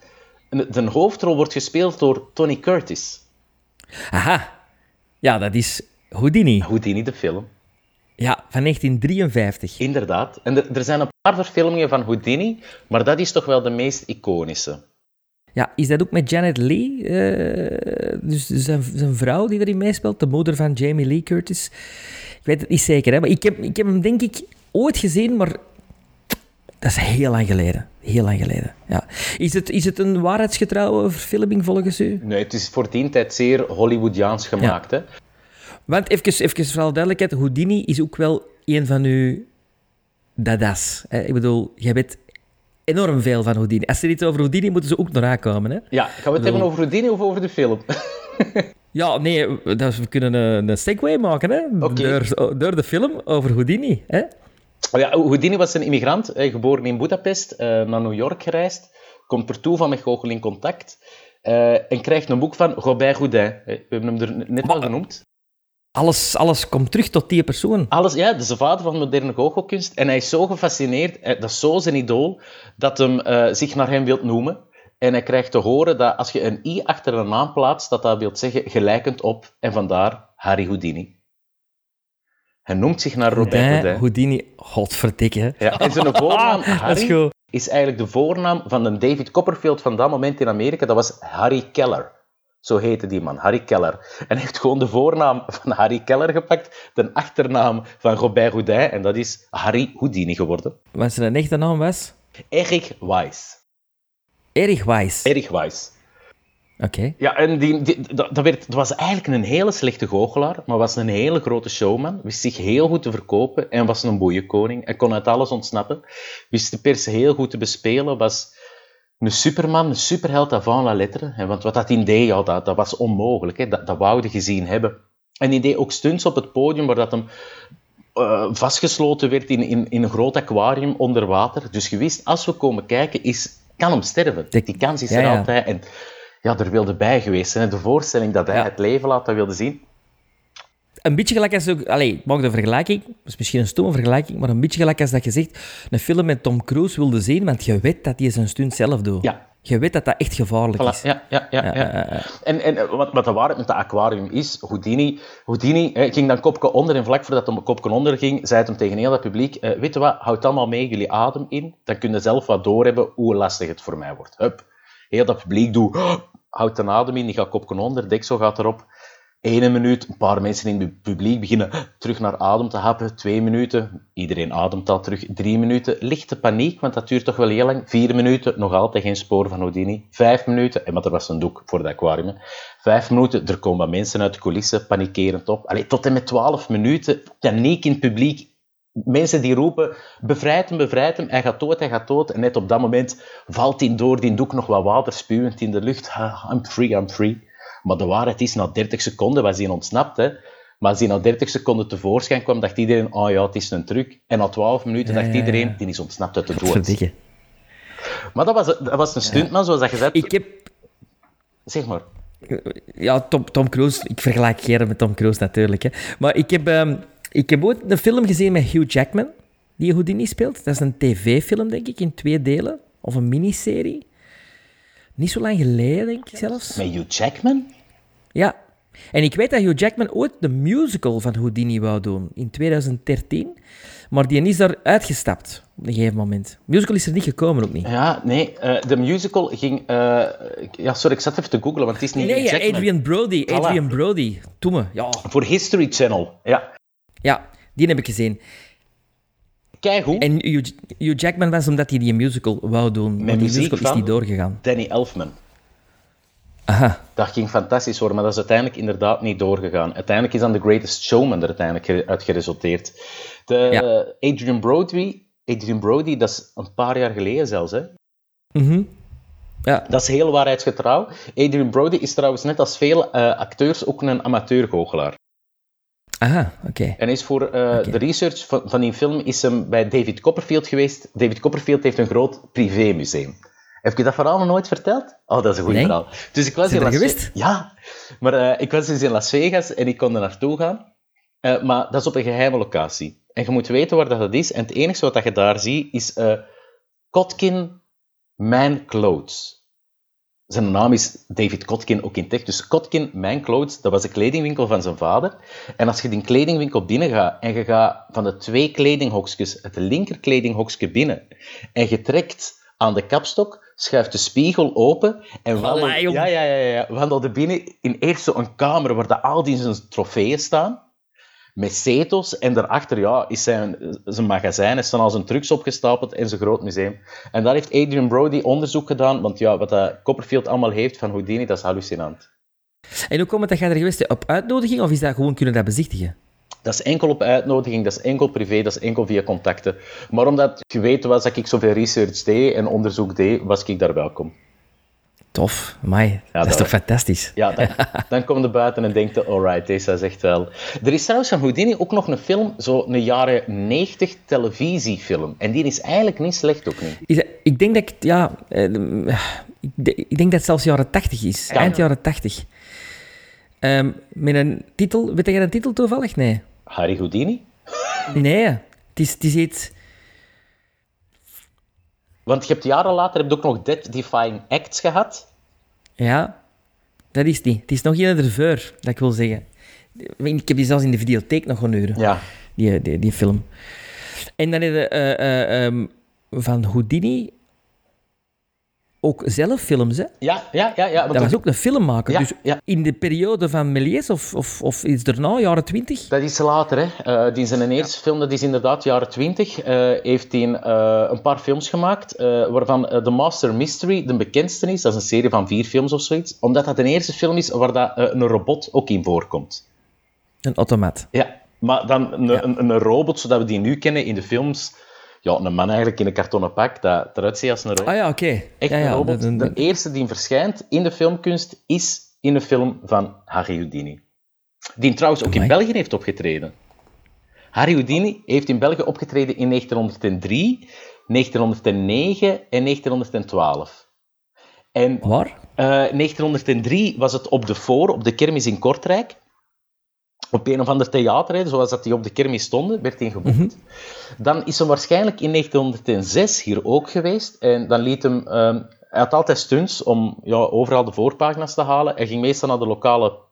De hoofdrol wordt gespeeld door Tony Curtis.
Aha. Ja, dat is Houdini.
Houdini, de film.
Ja, van 1953.
Inderdaad. En er, er zijn een paar verfilmingen van Houdini, maar dat is toch wel de meest iconische.
Ja, is dat ook met Janet Leigh? eh, dus zijn, zijn vrouw die erin meespeelt, de moeder van Jamie Lee Curtis. Ik weet het niet zeker, hè? maar ik heb, ik heb hem denk ik ooit gezien, maar dat is heel lang geleden. Heel lang geleden, ja. Is het, is het een waarheidsgetrouwe verfilming volgens u?
Nee, het is voor die tijd zeer Hollywoodiaans gemaakt. Hè?
Want even, even voor alle duidelijkheid, Houdini is ook wel een van uw dadas. Hè? Ik bedoel, jij weet enorm veel van Houdini. Als er iets over Houdini moeten ze ook nog aankomen, hè?
Ja, gaan we het hebben over Houdini of over de film? <laughs>
Ja, nee, dat, we kunnen een, een segue maken, hè? Door, door de film over Houdini, hè?
Oh ja, Houdini was een immigrant, geboren in Budapest, eh, naar New York gereisd, komt per toeval met Google in contact eh, en krijgt een boek van Robert Houdin. We hebben hem er net al genoemd.
Alles, alles komt terug tot die persoon.
Alles, ja, dat is de vader van moderne goochelkunst. En hij is zo gefascineerd, eh, dat is zo zijn idool, dat hem eh, zich naar hem wilt noemen. En hij krijgt te horen dat als je een i achter een naam plaatst, dat dat wil zeggen gelijkend op, en vandaar Harry Houdini. Hij noemt zich naar Robert
Houdin,
Houdin.
Houdini, godverdikke.
Ja, en zijn <laughs> voornaam,
is
Harry,
goed.
is eigenlijk de voornaam van de David Copperfield van dat moment in Amerika. Dat was Harry Keller. Zo heette die man, Harry Keller. En hij heeft gewoon de voornaam van Harry Keller gepakt, de achternaam van Robert Houdin, en dat is Harry Houdini geworden.
Want zijn echte naam was?
Erich Weiss.
Erich Weiss.
Erich Weiss.
Oké.
Ja, en die, die- dat, dat, werd, dat was eigenlijk een hele slechte goochelaar, maar was een hele grote showman, wist zich heel goed te verkopen en was een boeienkoning. Hij kon uit alles ontsnappen, wist de pers heel goed te bespelen, was een superman, een superheld avant la lettre. Hè, want wat dat in deed, ja, dat, dat was onmogelijk. Hè, dat, dat wou je gezien hebben. En die deed ook stunts op het podium waar dat hem eh, vastgesloten werd in, in, in een groot aquarium onder water. Dus je wist, als we komen kijken, is, kan hem sterven.
De-
Die kans is
Ja,
er
ja.
altijd. En ja, er wilde bij geweest zijn. De voorstelling dat hij
Ja.
het leven laat, dat wilde zien.
Een beetje gelijk als... ook- Allee, ik maak de vergelijking. Dat is misschien een stomme vergelijking, maar een beetje gelijk als dat je zegt... Een film met Tom Cruise wilde zien, want je weet dat hij zijn stunt zelf doet.
Ja.
Je weet dat dat echt gevaarlijk
Voilà,
is.
ja, ja, ja, ja.
ja, ja.
En, en eh, wat, wat de waarheid met dat aquarium is, Houdini, Houdini hè, ging dan kopje onder en vlak voordat hij kopje onder ging, zei het hem tegen heel dat publiek, eh, weet je wat, houd allemaal mee jullie adem in, dan kun je zelf wat doorhebben hoe lastig het voor mij wordt. Hup. Heel dat publiek doet, houd de adem in, die gaat kopje onder, deksel gaat erop. Ene minuut, een paar mensen in het publiek beginnen terug naar adem te happen. Twee minuten, iedereen ademt al terug. Drie minuten, lichte paniek, want dat duurt toch wel heel lang. Vier minuten, nog altijd geen spoor van Houdini. Vijf minuten, en want er was een doek voor dat aquarium. Vijf minuten, er komen wat mensen uit de coulissen, panikerend op. Allee, tot en met twaalf minuten, paniek in het publiek. Mensen die roepen, bevrijd hem, bevrijd hem, hij gaat dood, hij gaat dood. En net op dat moment valt hij door die doek nog wat water spuwend in de lucht. I'm free, I'm free. Maar de waarheid is, na 30 seconden was hij ontsnapt. Hè. Maar als hij na 30 seconden tevoorschijn kwam, dacht iedereen, oh ja, het is een truc. En na 12 minuten
Ja,
dacht iedereen, die is ontsnapt uit de dood. Maar dat was, dat was een stuntman, zoals dat gezegd.
Ik heb...
Zeg maar.
Ja, Tom, Tom Cruise. Ik vergelijk Gerard met Tom Cruise natuurlijk. Hè. Maar ik heb, ehm, ik heb ooit een film gezien met Hugh Jackman, die Houdini speelt. Dat is een tv-film, denk ik, in twee delen. Of een miniserie. Niet zo lang geleden, denk ik zelfs.
Met Hugh Jackman?
Ja. En ik weet dat Hugh Jackman ooit de musical van Houdini wou doen, in 2013. Maar die is daar uitgestapt op een gegeven moment. Musical is er niet gekomen, ook niet.
Ja, nee. eh, de musical ging... eh, ja, sorry, ik zat even te googlen, want het is niet
Nee. Adrian Brody. Adrian Brody. Toen me. Ja.
Voor History Channel. Ja.
ja, die heb ik gezien.
Keigoed.
En Hugh, Hugh Jackman was omdat hij die musical wou doen. Maar die musical is niet doorgegaan.
Danny Elfman.
Aha.
Dat ging fantastisch worden, maar dat is uiteindelijk inderdaad niet doorgegaan. Uiteindelijk is dan The Greatest Showman er uiteindelijk uit geresulteerd. De,
Ja.
Adrian Brody, Adrian Brody, dat is een paar jaar geleden zelfs, hè.
Mhm. Ja.
Dat is heel waarheidsgetrouw. Adrian Brody is trouwens net als veel eh, acteurs ook een amateurgoochelaar.
Aha, oké.
En is voor eh, de research van, van die film is hem bij David Copperfield geweest. David Copperfield heeft een groot privémuseum. Heb je dat verhaal nog nooit verteld? Oh, dat is een goed
Nee.
verhaal. Dus ik was in Las
geweest?
Ve- Ja, maar eh, ik was dus in Las Vegas en ik kon er naartoe gaan. Eh, maar dat is op een geheime locatie. En je moet weten waar dat, is. En het enige wat dat je daar ziet is eh Kotkin Man Clothes. Zijn naam is David Kotkin, ook in tech. Dus Kotkin Man Clothes, dat was de kledingwinkel van zijn vader. En als je die kledingwinkel binnengaat en je gaat van de twee kledinghokjes het linker kledinghokje binnen en je trekt aan de kapstok, schuift de spiegel open en wandelt,
Allee, jong.
ja, ja, ja, ja, wandelde binnen in eerst zo'n kamer waar de al die zijn trofeeën staan met zetels en daarachter ja, is zijn, zijn magazijn, er staan al zijn trucks opgestapeld en zijn groot museum. En daar heeft Adrian Brody onderzoek gedaan, want ja, wat dat Copperfield allemaal heeft van Houdini, dat is hallucinant.
En hoe komt het dat jij er geweest? Op uitnodiging of is dat gewoon kunnen dat bezichtigen?
Dat is enkel op uitnodiging, dat is enkel privé, dat is enkel via contacten. Maar omdat je weet was dat ik zoveel research deed en onderzoek deed, was ik daar welkom.
Tof, mai. dat is toch fantastisch?
Ja, dan, dan kom je buiten en denk je, alright, deze is echt wel... Er is trouwens van Houdini ook nog een film, zo'n jaren 90 televisiefilm. En die is eigenlijk niet slecht ook niet.
Is ik denk dat ik, ja, eh, ik, de- ik denk dat het zelfs jaren 80 is.
Kan.
Eind jaren 80. Ehm, met een titel, weet jij een titel toevallig? Nee.
Harry Houdini?
Nee, het is, het is iets...
Want je hebt jaren later heb je ook nog Dead Defying Acts gehad.
Ja, dat is die. Het is nog een erveur, dat ik wil zeggen. Ik heb die zelfs in de videotheek nog huren,
Ja.
die, die, die film. En dan heb je eh, eh, ehm, van Houdini ook zelf films, hè?
Ja, ja, ja. ja want
Dat was ook een filmmaker.
Ja,
dus
ja.
in de periode van Méliès of, of, of iets daarna, jaren 20?
Dat is later, hè. Eh, die zijn eerste film, dat is inderdaad jaren 20, eh, heeft hij eh, een paar films gemaakt, waarvan The Master Mystery de bekendste is. Dat is een serie van vier films of zoiets. Omdat dat de eerste film is waar dat, een robot ook in voorkomt.
Een automaat.
Ja, maar dan een,
Ja.
een, een robot, zodat we die nu kennen in de films. Ja, een man eigenlijk in een kartonnen pak, dat eruit ziet als een robot.
Ah ja, oké.
Echt
ja, ja,
een robot.
dat- dat-
De eerste die verschijnt in de filmkunst is in een film van Harry Houdini. Die trouwens ook in. België heeft opgetreden. Harry Houdini heeft in België opgetreden in 1903, 1909 en 1912. En
Waar?
eh, 1903 was het op de Voor, op de kermis in Kortrijk. Op een of ander theater, hè, zoals dat die op de kermis stonden, werd hij geboekt. Dan is hij waarschijnlijk in 1906 hier ook geweest. En dan liet hem... ehm, hij had altijd stunts om ja, overal de voorpagina's te halen. Hij ging meestal naar de lokale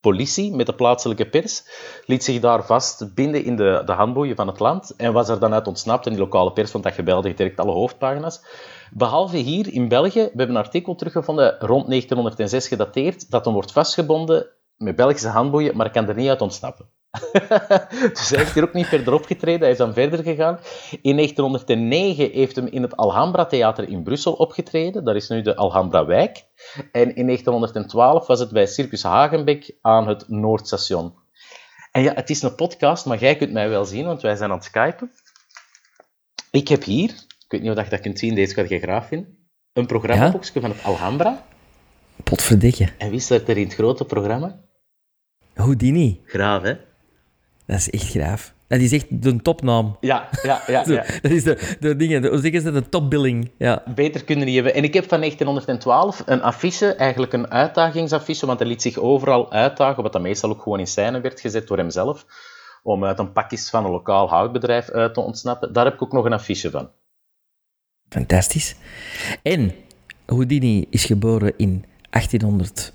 politie met de plaatselijke pers, liet zich daar vastbinden in de, de handboeien van het land en was er dan uit ontsnapt. En die lokale pers vond dat geweldig, direct alle hoofdpagina's. Behalve hier in België, we hebben een artikel teruggevonden rond 1906 gedateerd, dat hem wordt vastgebonden met Belgische handboeien, maar kan er niet uit ontsnappen. <laughs> dus hij heeft hier ook niet verder opgetreden, hij is dan verder gegaan. In 1909 heeft hem in het Alhambra Theater in Brussel opgetreden, daar is nu de Alhambra Wijk. En in 1912 was het bij Circus Hagenbeck aan het Noordstation. En ja, het is een podcast, maar jij kunt mij wel zien, want wij zijn aan het skypen. Ik heb hier, ik weet niet of je dat kunt zien, deze gaat je graag vinden, een programmaboekje van het Alhambra.
Potverdikke.
En wie staat er in het grote programma?
Houdini.
Graaf, hè?
Dat is echt graaf. Dat is echt de topnaam.
Ja, ja, ja. <laughs>
Zo,
ja.
Dat is de, de dingen, hoe zeggen ze, de topbilling. Ja.
Beter kunnen niet hebben. En ik heb van 1912 een affiche, eigenlijk een uitdagingsaffiche, want hij liet zich overal uitdagen, wat dan meestal ook gewoon in scène werd gezet door hemzelf, om uit een pakjes van een lokaal houtbedrijf uit te ontsnappen. Daar heb ik ook nog een affiche van.
Fantastisch. En Houdini is geboren in 1800.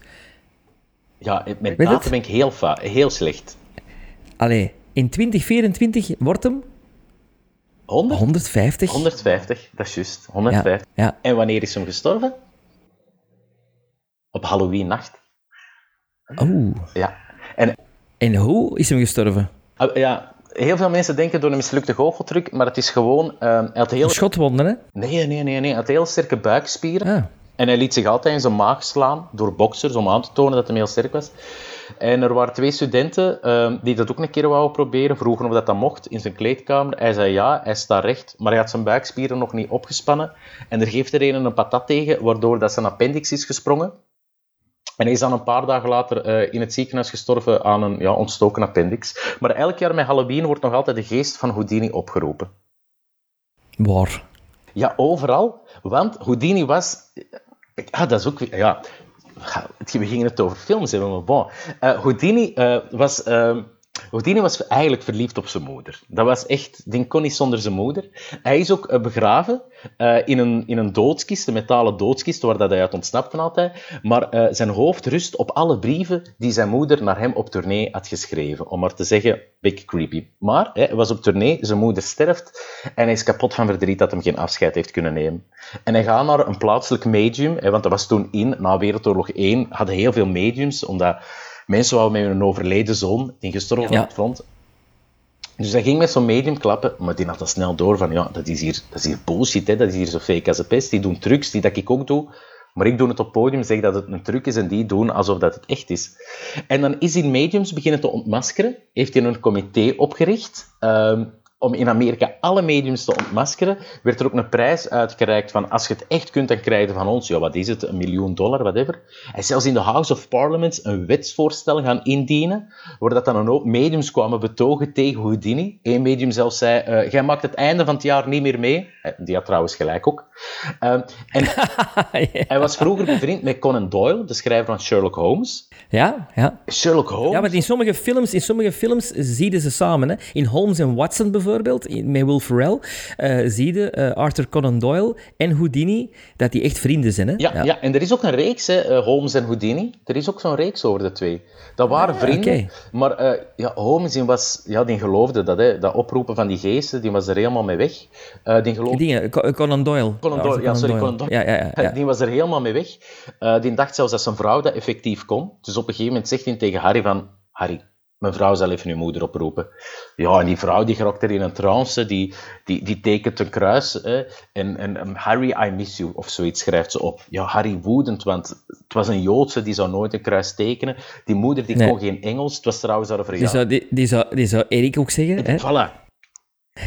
Ja, met
Weet
datum ben ik heel, heel slecht.
Allee, in 2024 wordt hem
100?
150.
150, dat is juist.
Ja,
150.
ja.
En wanneer is hem gestorven? Op Halloween-nacht.
Oeh.
Ja. En
En hoe is hem gestorven?
ah, ja, heel veel mensen denken door een mislukte goocheltruc, maar het is gewoon... ehm, hij had heel...
Schotwonden, hè?
Nee, nee, nee, nee. Hij had heel sterke buikspieren.
Ah.
En hij liet zich altijd in zijn maag slaan door boxers om aan te tonen dat hij heel sterk was. En er waren twee studenten ehm, die dat ook een keer wouden proberen, vroegen of dat, dat mocht in zijn kleedkamer. Hij zei ja, hij staat recht, maar hij had zijn buikspieren nog niet opgespannen. En er geeft er een een patat tegen, waardoor dat zijn appendix is gesprongen. En hij is dan een paar dagen later eh, in het ziekenhuis gestorven aan een ja, ontstoken appendix. Maar elk jaar met Halloween wordt nog altijd de geest van Houdini opgeroepen.
Waar?
Ja, overal. Want Houdini was... Ah, dat is ook... Ja, we gingen het over films hebben, maar bon. Eh, Houdini, eh, was, eh, Houdini was eigenlijk verliefd op zijn moeder. Dat was echt... Die kon niet zonder zijn moeder. Hij is ook eh, begraven eh, in, een, in een doodskist, een metalen doodskist, waar dat hij uit ontsnapte altijd. Maar eh, zijn hoofd rust op alle brieven die zijn moeder naar hem op tournee had geschreven. Om maar te zeggen, big creepy. Maar hij was op tournee, zijn moeder sterft en hij is kapot van verdriet dat hem geen afscheid heeft kunnen nemen. En hij gaat naar een plaatselijk medium, hè, want dat was toen in, na Wereldoorlog 1, hadden heel veel mediums, omdat mensen wouden met hun overleden zoon, die gestorven
Ja.
op het front, dus hij ging met zo'n medium klappen, maar die had al snel door van, ja, dat is hier, dat is hier bullshit, hè? dat is hier zo fake als de pest. Die doen trucs die dat ik ook doe, maar ik doe het op podium, zeg dat het een truc is en die doen alsof dat het echt is. En dan is hij mediums beginnen te ontmaskeren, heeft hij een comité opgericht, ehm, om in Amerika alle mediums te ontmaskeren, werd er ook een prijs uitgereikt van als je het echt kunt, dan krijg je van ons, ja, wat is het, een miljoen dollar, whatever. Is zelfs in de House of Parliament een wetsvoorstel gaan indienen, waar dat dan een hoop mediums kwamen betogen tegen Houdini. Eén medium zelfs zei, eh, jij maakt het einde van het jaar niet meer mee. Eh, Die had trouwens gelijk ook. Ehm, en <laughs> hij was vroeger bevriend met Conan Doyle, de schrijver van Sherlock Holmes.
ja, ja.
Sherlock Holmes...
Ja, want in sommige films, in sommige films zie je ze samen. Hè. In Holmes en Watson bijvoorbeeld, in- met Will Ferrell, eh zie je eh, Arthur Conan Doyle en Houdini, dat die echt vrienden zijn. Hè?
Ja, ja. en er is ook een reeks, hè, eh, Holmes en Houdini. Er is ook zo'n reeks over de twee. Dat waren vrienden,
oké.
maar eh, ja, Holmes die was, ja, die geloofde dat, hè, dat oproepen van die geesten, die was er helemaal mee weg. Eh, die geloofde...
Dingen, Co- Conan Doyle.
Conan
Arthur
Doyle, ja, sorry, Conan Doyle.
Ja, ja, ja.
Die was er helemaal mee weg. Eh, die dacht zelfs dat zijn vrouw dat effectief kon. Dus op een gegeven moment zegt hij tegen Harry van... Harry, mijn vrouw zal even uw moeder oproepen. Ja, en die vrouw die geraakt er in een trance, die, die, die tekent een kruis. Hè, en, en um, Harry, I miss you, of zoiets schrijft ze op. Ja, Harry woedend, want het was een Joodse, die zou nooit een kruis tekenen. Die moeder die
Nee.
kon geen Engels, het was trouwens haar
Die,
verjaardag.
zou, die, die, zou, die zou Erik ook zeggen. Hè?
Voilà.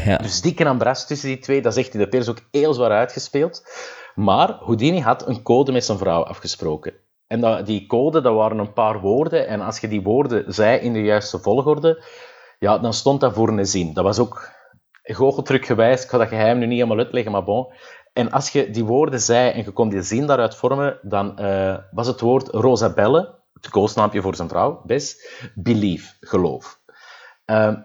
Ja.
Dus dikke ambras tussen die twee, dat echt in de pers ook heel zwaar uitgespeeld. Maar Houdini had een code met zijn vrouw afgesproken. En dat, die code, dat waren een paar woorden. En als je die woorden zei in de juiste volgorde, ja, dan stond dat voor een zin. Dat was ook goocheltrucgewijs. Ik ga dat geheim nu niet helemaal uitleggen, maar bon. En als je die woorden zei en je kon die zin daaruit vormen, dan eh, was het woord Rosabelle, het koosnaampje voor zijn vrouw, Bes, believe, geloof. Ehm,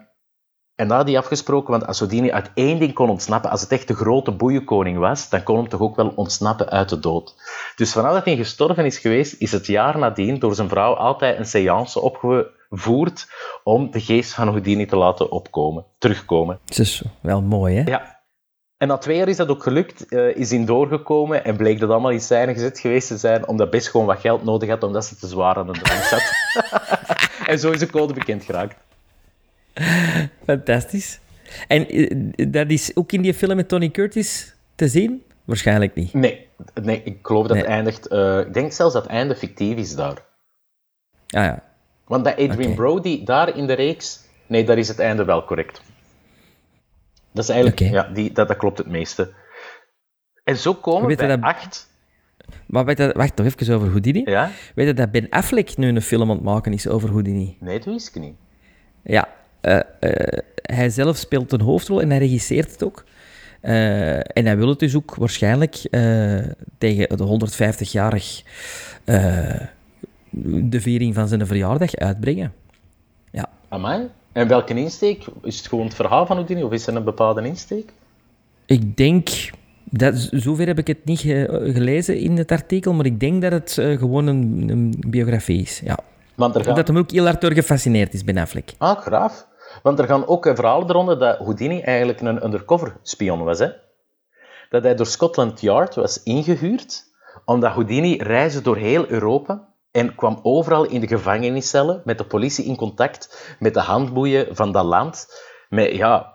en dat had hij afgesproken, want als Houdini uit één ding kon ontsnappen, als het echt de grote boeienkoning was, dan kon hem toch ook wel ontsnappen uit de dood. Dus vanaf dat hij gestorven is geweest, is het jaar nadien door zijn vrouw altijd een seance opgevoerd om de geest van Houdini te laten opkomen, terugkomen.
Dat is wel mooi, hè?
Ja. En na twee jaar is dat ook gelukt, eh, is hij doorgekomen en bleek dat allemaal in scène gezet geweest te zijn, omdat best gewoon wat geld nodig had, omdat ze te zwaar aan de drank zat. <laughs> en zo is de code bekend geraakt. <laughs>
Fantastisch. En eh, dat is ook in die film met Tony Curtis te zien? Waarschijnlijk niet.
Nee, nee ik geloof dat
Nee.
het eindigt... eh, ik denk zelfs dat het einde fictief is daar.
Ah ja.
Want bij Adrian. Brody, daar in de reeks... Nee, daar is het einde wel correct. Dat is eigenlijk... Ja, die, dat, dat klopt het meeste. En zo komen we bij
dat-
acht...
Maar weet je, wacht nog even over Houdini.
Ja?
Weet je dat Ben Affleck nu een film aan het maken is over Houdini?
Nee, dat wist ik niet.
Ja. Eh, eh, hij zelf speelt een hoofdrol en hij regisseert het ook. Eh, en hij wil het dus ook waarschijnlijk tegen de 150-jarig eh, de viering van zijn verjaardag uitbrengen. Ja.
Amai. En welke insteek? Is het gewoon het verhaal van Houdini of is er een bepaalde insteek?
Ik denk, dat, zover heb ik het niet ge- gelezen in het artikel, maar ik denk dat het gewoon een, een biografie is. Ja.
Want er gaan...
Dat hem ook heel hard door gefascineerd is, Ben Affleck.
Ah, graaf. Want er gaan ook eh, verhalen eronder dat Houdini eigenlijk een undercover spion was. Hè? Dat hij door Scotland Yard was ingehuurd, omdat Houdini reisde door heel Europa en kwam overal in de gevangeniscellen met de politie in contact, met de handboeien van dat land. Met, ja,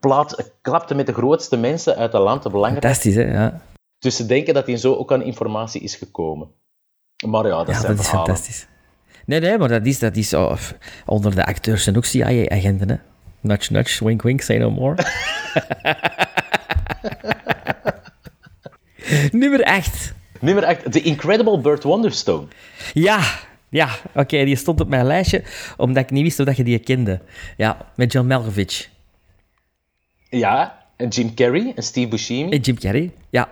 plaat, klapte met de grootste mensen uit dat land, de belangrijkste.
Fantastisch, hè? Ja,
Dus ze denken dat hij zo ook aan informatie is gekomen. Maar ja, dat
ja
zijn
dat is fantastisch. Nee, nee, maar dat is, dat is oh, onder de acteurs zijn ook CIA-agenten, hè? Nudge, nudge, wink, wink, say no more. <laughs> Nummer 8.
Nummer 8, The Incredible Burt Wonderstone.
Ja, ja, oké, die stond op mijn lijstje, omdat ik niet wist of dat je die kende. Ja, met John Malkovich.
Ja, en Jim Carrey en Steve Buscemi.
En Jim Carrey, ja.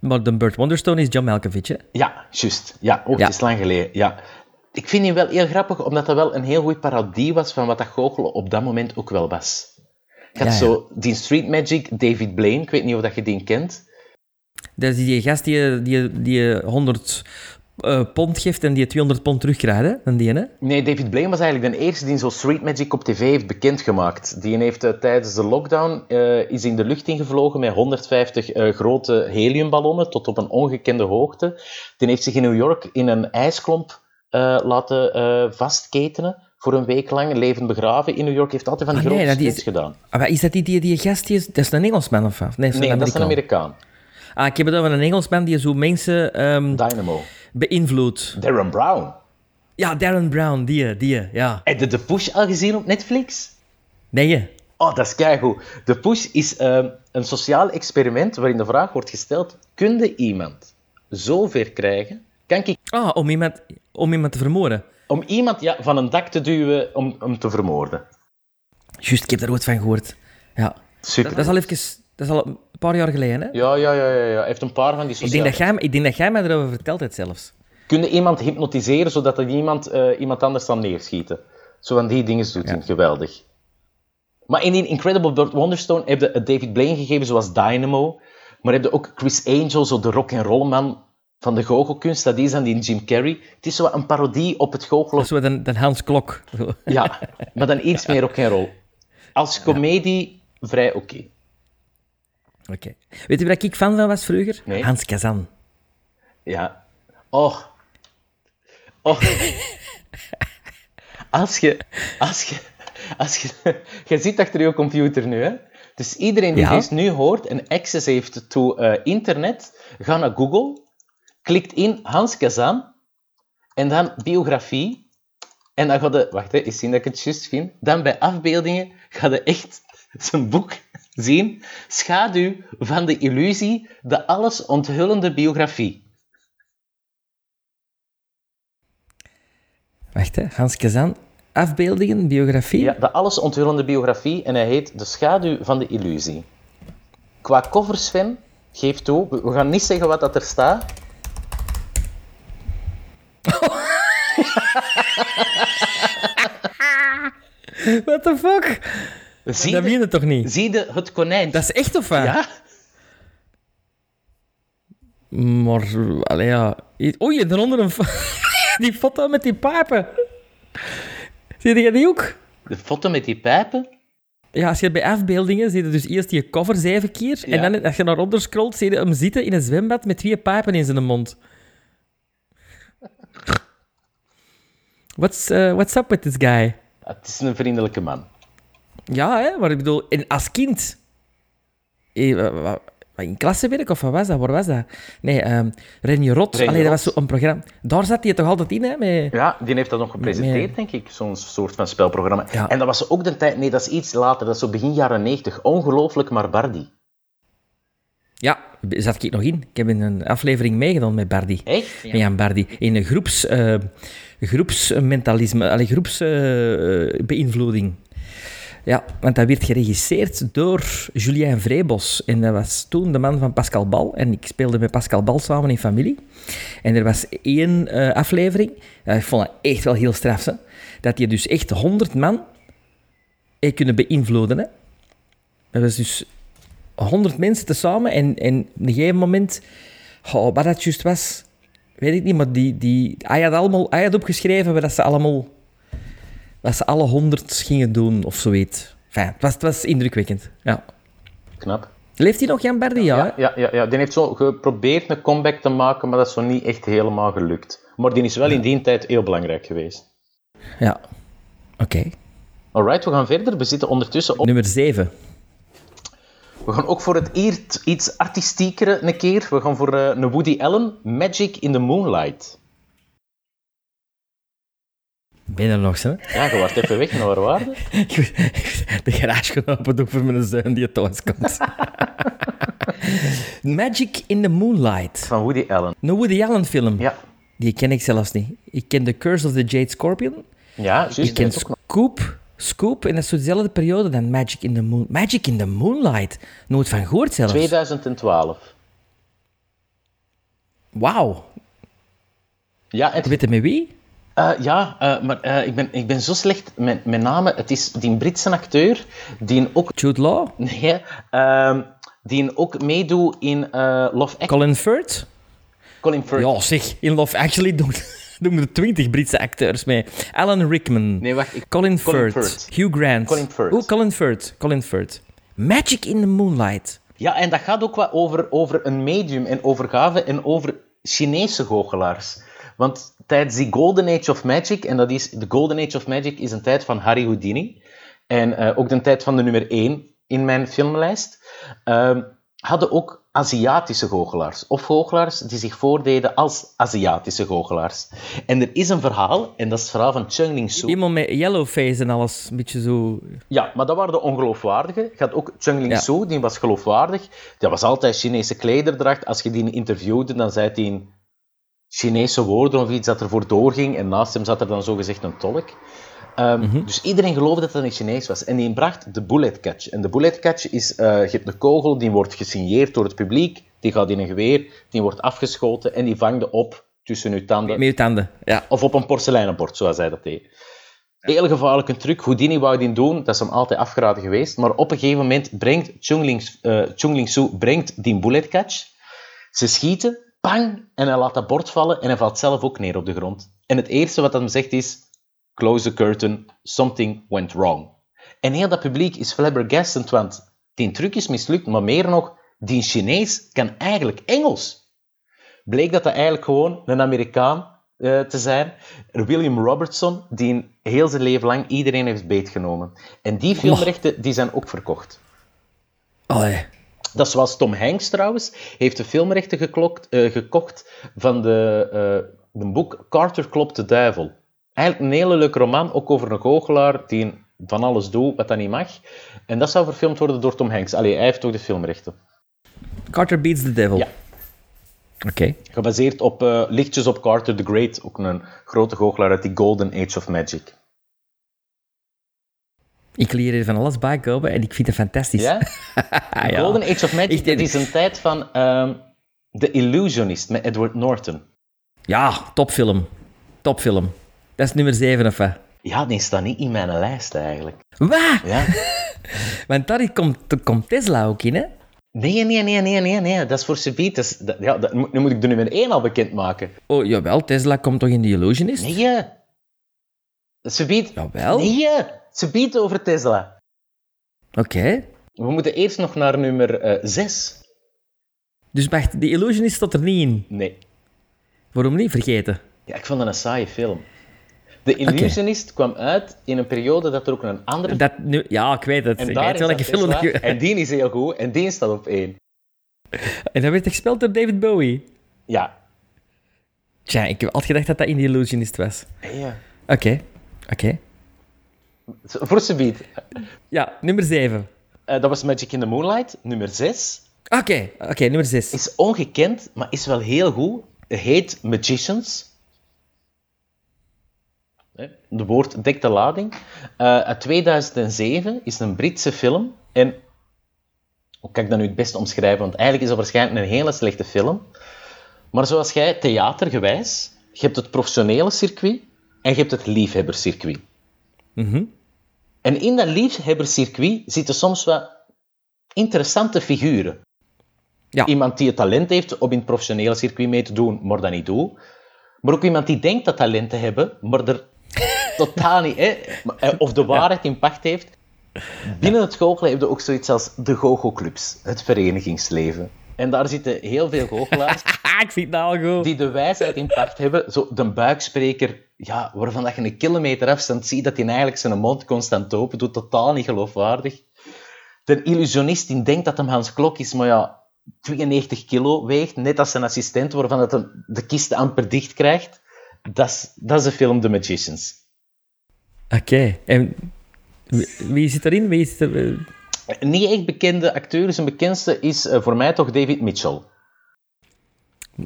Maar de Burt Wonderstone is John Malkovich, hè?
Ja, juist. Ja, ook
Ja.
het is lang geleden. Ja. Ik vind die wel heel grappig, omdat dat wel een heel goede parodie was van wat dat goochelen op dat moment ook wel was. Je had
Ja,
zo die Street Magic, David Blaine, ik weet niet of dat je die kent.
Dat is die gast die, die, die 100 eh, pond geeft en die 200 pond terugkrijgt, hè? Dan die, hè?
Nee, David Blaine was eigenlijk de eerste die zo Street Magic op tv heeft bekendgemaakt. Die heeft eh, tijdens de lockdown eh, is in de lucht ingevlogen met 150 eh, grote heliumballonnen tot op een ongekende hoogte. Die heeft zich in New York in een ijsklomp eh, laten eh, vastketenen voor een week lang, levend begraven in New York. Heeft altijd van die
Ah, nee,
grote
dat is-
gedaan.
Ah, maar is dat die, die, die gast? Die is, dat is een Engelsman of wat? Nee, dat is
Nee,
een
dat is een
Amerikaan. Ah, ik heb het over een Engelsman die zo mensen ehm,
Dynamo.
beïnvloedt.
Darren Brown.
Ja, Darren Brown, die, die, ja.
Heb je The Push al gezien op Netflix?
Nee?
Oh, dat is keigoed. The Push is ehm, een sociaal experiment waarin de vraag wordt gesteld: kun je iemand zo ver krijgen? Kan ik
Ah, om iemand, om iemand te vermoorden.
om iemand ja, van een dak te duwen om hem te vermoorden?
Juist, ik heb daar ooit van gehoord. Ja.
Super.
Dat is al even... Dat is al een paar jaar geleden, hè?
Ja, ja, ja, ja, ja. Hij heeft een paar van die
Ik denk,
sociale...
dat jij, ik denk dat jij mij erover verteld hebt zelfs.
Kun je iemand hypnotiseren zodat hij iemand, eh, iemand anders kan neerschieten? Zo van die dingen doet hij. Geweldig. Maar in die Incredible Burt Wonderstone heb je David Blaine gegeven zoals Dynamo. Maar heb je ook Chris Angel, zo de rock and roll man van de goochelkunst. Dat is dan die Jim Carrey. Het is zo een parodie op het goochelen.
is zo dan, dan Hans Klok.
Ja, maar dan iets meer rock and roll. Als comedie vrij oké.
Oké. Weet je waar ik fan van was vroeger?
Nee.
Hans Kazan.
Ja. Oh. Oh. <laughs> Als je... Als je... Als je... <laughs> Je zit achter je computer nu, hè. Dus iedereen die
Ja.
deze nu hoort en access heeft to eh, internet, ga naar Google, klikt in Hans Kazan, en dan biografie, en dan ga je... Wacht, hè, eens zien dat ik het juist vind. Dan bij afbeeldingen ga je echt <laughs> zijn boek zien. Schaduw van de illusie, de alles onthullende biografie.
Wacht, hè. Hans Kazan. Afbeeldingen, biografie.
Ja, de alles onthullende biografie en hij heet De schaduw van de illusie. Qua covers, Sven, geef toe, we- we gaan niet zeggen wat dat er staat.
What the fuck?
Zie
Dat meen
je,
toch niet?
zie je het konijn?
Dat is echt of wat?
Ja?
Maar, allee, ja. Oei, daaronder een <laughs> die foto met die pijpen. Zie je die ook?
De foto met die pijpen?
Ja, als je bij afbeeldingen zie je dus eerst die cover zeven keer.
Ja.
En dan, als je naar onder scrolt, zie je hem zitten in een zwembad met twee pijpen in zijn mond. What's, eh, what's up with this guy?
Het is een vriendelijke man.
Ja, hè, maar ik bedoel, en als kind. Eh, in klassenwerk of wat was dat? Waar was dat? Nee, ehm Renje Rot.
Renje
Allee, dat was zo'n programma. Daar zat hij toch altijd in, hè? Met...
Ja, die heeft dat nog gepresenteerd, denk ik. Zo'n soort van spelprogramma.
Ja.
En dat was ook de tijd... Nee, dat is iets later. Dat is zo begin jaren 90. Ongelooflijk, maar Bardi.
Ja, zat ik nog in. Ik heb in een aflevering meegedaan met Bardi.
Echt?
Met Jan Bardi. In een groeps, eh, groepsmentalisme, allee, groepsbeïnvloeding. Ja, want dat werd geregisseerd door Julien Vrebos. En dat was toen de man van Pascal Bal. En ik speelde met Pascal Bal samen in familie. En er was één eh, aflevering, ja, ik vond het echt wel heel straf, hè, dat je dus echt 100 man heeft kunnen beïnvloeden. Hè. Dat was dus 100 mensen tezamen en, en op een gegeven moment, oh, wat dat juist was, weet ik niet, maar die, die, hij, had allemaal, hij had opgeschreven wat ze allemaal, wat ze alle 100 gingen doen of zoiets. Enfin, het, was, het was indrukwekkend. Ja.
Knap.
Leeft hij nog, Jan Bardi? Ja,
Ja, ja, ja, ja, die heeft zo geprobeerd een comeback te maken, maar dat is zo niet echt helemaal gelukt. Maar die is wel in die tijd heel belangrijk geweest.
Ja. Oké.
Alright, we gaan verder. We zitten ondertussen op...
Nummer 7.
We gaan ook voor het eert iets artistiekere een keer. We gaan voor eh, een Woody Allen, Magic in the Moonlight.
Ben je er nog, hè?
Ja, je even weg, naar waar <laughs> we?
De garage gaan open doen voor mijn zoon die thuis komt. <laughs> Magic in the Moonlight.
Van Woody Allen.
Een Woody Allen film.
Ja,
Die ken ik zelfs niet. Ik ken The Curse of the Jade Scorpion.
ja juist.
Ik ken Scoop. Scoop, en dat is zo dezelfde periode dan Magic in the Moon. Magic in the Moonlight. Nooit van gehoord zelfs.
2012.
Wauw.
Ja, het,
Weet je met wie?
eh, ja eh, maar eh, ik, ben, ik ben zo slecht met, met namen. Het is die Britse acteur die ook,
Jude Law?
nee, ehm, die ook meedoet in Love Act.
Colin Firth?
Colin Firth.
Ja, zeg, in Love Actually doen, <laughs> er twintig Britse acteurs mee. Alan Rickman.
Nee, wacht. Ik,
Colin,
Colin
Firth.
Firth.
Hugh Grant.
Colin Firth.
Oh, Colin Firth. Colin Firth. Magic in the Moonlight.
Ja, en dat gaat ook wat over, over een medium en overgave en over Chinese goochelaars. Want tijdens die Golden Age of Magic, en dat is, de Golden Age of Magic is een tijd van Harry Houdini, en eh, ook de tijd van de nummer 1 in mijn filmlijst, ehm, hadden ook Aziatische goochelaars. Of goochelaars die zich voordeden als Aziatische goochelaars. En er is een verhaal, en dat is het verhaal van Chung Ling Soo.
Iemand met yellowface en alles. Een beetje zo...
Ja, maar dat waren de ongeloofwaardige. Je had ook Chung Ling
Ja.
Soo, die was geloofwaardig. Dat was altijd Chinese klederdracht. Als je die interviewde, dan zei hij in Chinese woorden of iets dat ervoor doorging. En naast hem zat er dan zogezegd een tolk. Ehm, Dus iedereen geloofde dat dat een Chinees was. En die bracht de bullet catch. En de bullet catch is, eh, je hebt een kogel, die wordt gesigneerd door het publiek. Die gaat in een geweer, die wordt afgeschoten en die vangde op tussen uw tanden.
Met je tanden. Ja.
Of op een porseleinen bord, zoals hij dat deed. Heel gevaarlijke truc. Houdini wou die doen, dat is hem altijd afgeraden geweest. Maar op een gegeven moment brengt Chung Ling, eh, Chung Ling Soo brengt die bullet catch. Ze schieten, pang, en hij laat dat bord vallen en hij valt zelf ook neer op de grond. En het eerste wat hij zegt is, close the curtain, something went wrong. En heel dat publiek is flabbergasted, want die truc is mislukt, maar meer nog, die Chinees kan eigenlijk Engels bleek dat dat eigenlijk gewoon een Amerikaan eh, te zijn. William Robertson, die heel zijn leven lang iedereen heeft beetgenomen. En die filmrechten die zijn ook verkocht.
Allee.
Dat is zoals Tom Hanks trouwens, heeft de filmrechten geklokt, eh, gekocht van de, eh, de boek Carter klopt de duivel. Eigenlijk een hele leuke roman, ook over een goochelaar die van alles doet wat dat niet mag. En dat zou verfilmd worden door Tom Hanks. Allee, hij heeft ook de filmrechten.
Carter beats the devil.
Ja.
Oké.
Gebaseerd op eh, lichtjes op Carter the Great, ook een grote goochelaar uit die Golden Age of Magic.
Ik leer hier van alles bij komen en ik vind het fantastisch.
Ja? <laughs>
Ja.
Golden Age of Magic, dat is een tijd van ehm The Illusionist met Edward Norton.
Ja, topfilm. Topfilm. Dat is nummer 7 of wat?
Ja, die staat niet in mijn lijst eigenlijk.
Wat?
Ja? <laughs>
Want daar komt, komt Tesla ook in, hè?
Nee, nee, nee, nee, nee, nee. Dat is voor Subiet. Dat is- dat- ja, dat, nu moet ik de nummer 1 al bekendmaken.
Oh, jawel, Tesla komt toch in The Illusionist?
Nee. Subiet.
Jawel.
Nee. Subiet over Tesla.
Oké.
We moeten eerst nog naar nummer 6.
Dus wacht, The Illusionist staat er niet in.
Nee.
Waarom niet? Vergeten.
Ja, ik vond dat een saaie film. The Illusionist kwam uit in een periode dat er ook een andere...
Dat nu, ja, ik weet het.
en
ik weet welke film dat je...
En die is heel goed, en die staat op één.
En dat werd gespeeld door David Bowie.
Ja.
Tja, ik heb altijd gedacht dat dat in The Illusionist was.
ja.
Oké. Oké.
Voor Subiet.
Ja, nummer 7.
Eh, dat was Magic in the Moonlight. Nummer 6
Oké, oké, nummer 6.
is ongekend, maar is wel heel goed. Het heet Magicians. De woord dekt de lading. Eh, uit 2007 is een Britse film. En hoe kan ik dat nu het beste omschrijven? Want eigenlijk is dat waarschijnlijk een hele slechte film. Maar zoals jij, theatergewijs, je hebt het professionele circuit en je hebt het liefhebberscircuit. En in dat liefhebberscircuit zitten soms wat interessante figuren.
Ja.
Iemand die het talent heeft om in het professionele circuit mee te doen, maar dat niet doet. Maar ook iemand die denkt dat talent te hebben, maar er totaal niet... Hè, eh, of de waarheid in pacht heeft. Binnen het goochelen heb je ook zoiets als de goochelclubs, het verenigingsleven. En daar zitten heel veel goochelaars <laughs>
ik zie het al goed.
die de wijsheid in pacht hebben. Zo de buikspreker, ja, waarvan dat je een kilometer afstand ziet dat hij eigenlijk zijn mond constant open doet. Totaal niet geloofwaardig. De illusionist die denkt dat hem Hans Klok is, maar ja, 92 kilo weegt, net als zijn assistent, waarvan dat hem de kist amper dicht krijgt. Dat is, dat is de film The Magicians.
Oké, en wie- zit erin? Wie zit er... eh,
niet echt bekende acteur, zijn bekendste is eh, voor mij toch David Mitchell.